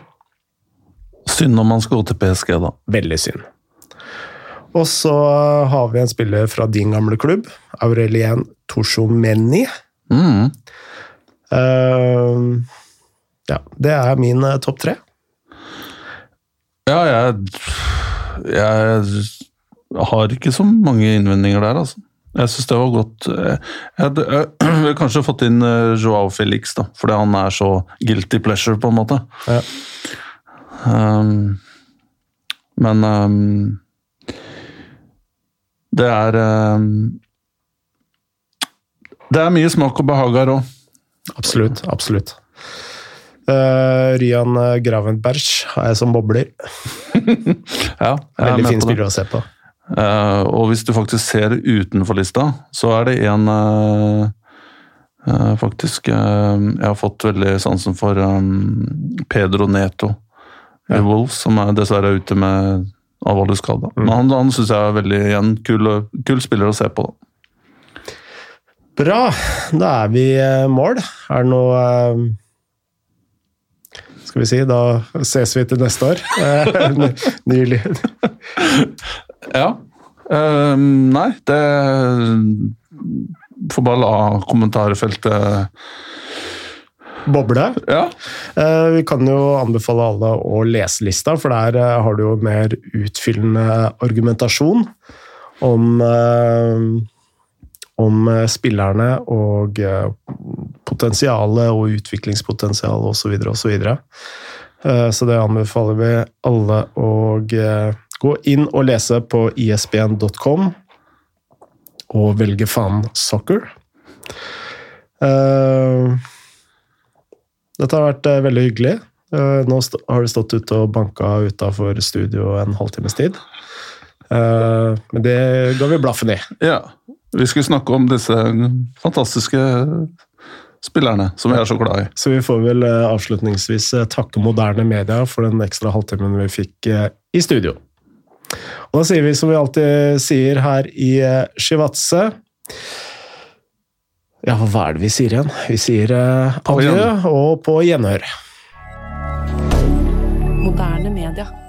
Synd om han skal gå til PSG, da. Veldig synd. Og så har vi en spiller fra din gamle klubb, Aurelien Torsomeni. Mm. Uh, ja, det er min eh, topp tre. Ja, jeg, jeg har ikke så mange innvendinger der, altså. Jeg syns det var godt. Jeg hadde jeg ville kanskje fått inn eh, Joao Felix, da, fordi han er så guilty pleasure, på en måte. Ja. Um, men um, det er um, Det er mye smak og behag her òg. Absolutt. absolutt. Uh, Ryan Gravenberg har jeg som bobler. Ja, jeg Veldig fin spiller å se på. Eh, og hvis du faktisk ser utenfor lista, så er det en uh, uh, faktisk Jeg har fått veldig sansen for um, Pedro Neto i Ja. Wolves, som er dessverre ute med alvorlig skade. Mm. Men han, han syns jeg er veldig en kul, kul spiller å se på. Da. Bra, da er vi mål. Er det noe Skal vi si, da ses vi til neste år. Ny- Nylig. Ja. Uh, nei, det Får bare la kommentarfeltet Boble. Ja. Uh, Vi kan jo anbefale alle å lese lista, for der uh, har du jo mer utfyllende argumentasjon om, eh, om spillerne og potensialet og utviklingspotensialet osv. osv. og Så det anbefaler vi alle å gå inn og lese på isbn.com og velge faen soccer. Eh, dette har vært eh, veldig hyggelig. Eh, nå har du stått ute og banka utafor studio en halvtimes tid. Men det ga vi blaffen i. ja. Vi skulle snakke om disse fantastiske spillerne som vi er så glad i. Så vi får vel avslutningsvis takke moderne media for den ekstra halvtimen vi fikk i studio. Og da sier vi som vi alltid sier her i eh, Shivatse Ja, hva er det vi sier igjen? Vi sier eh, adjø og på gjenhør. Moderne media.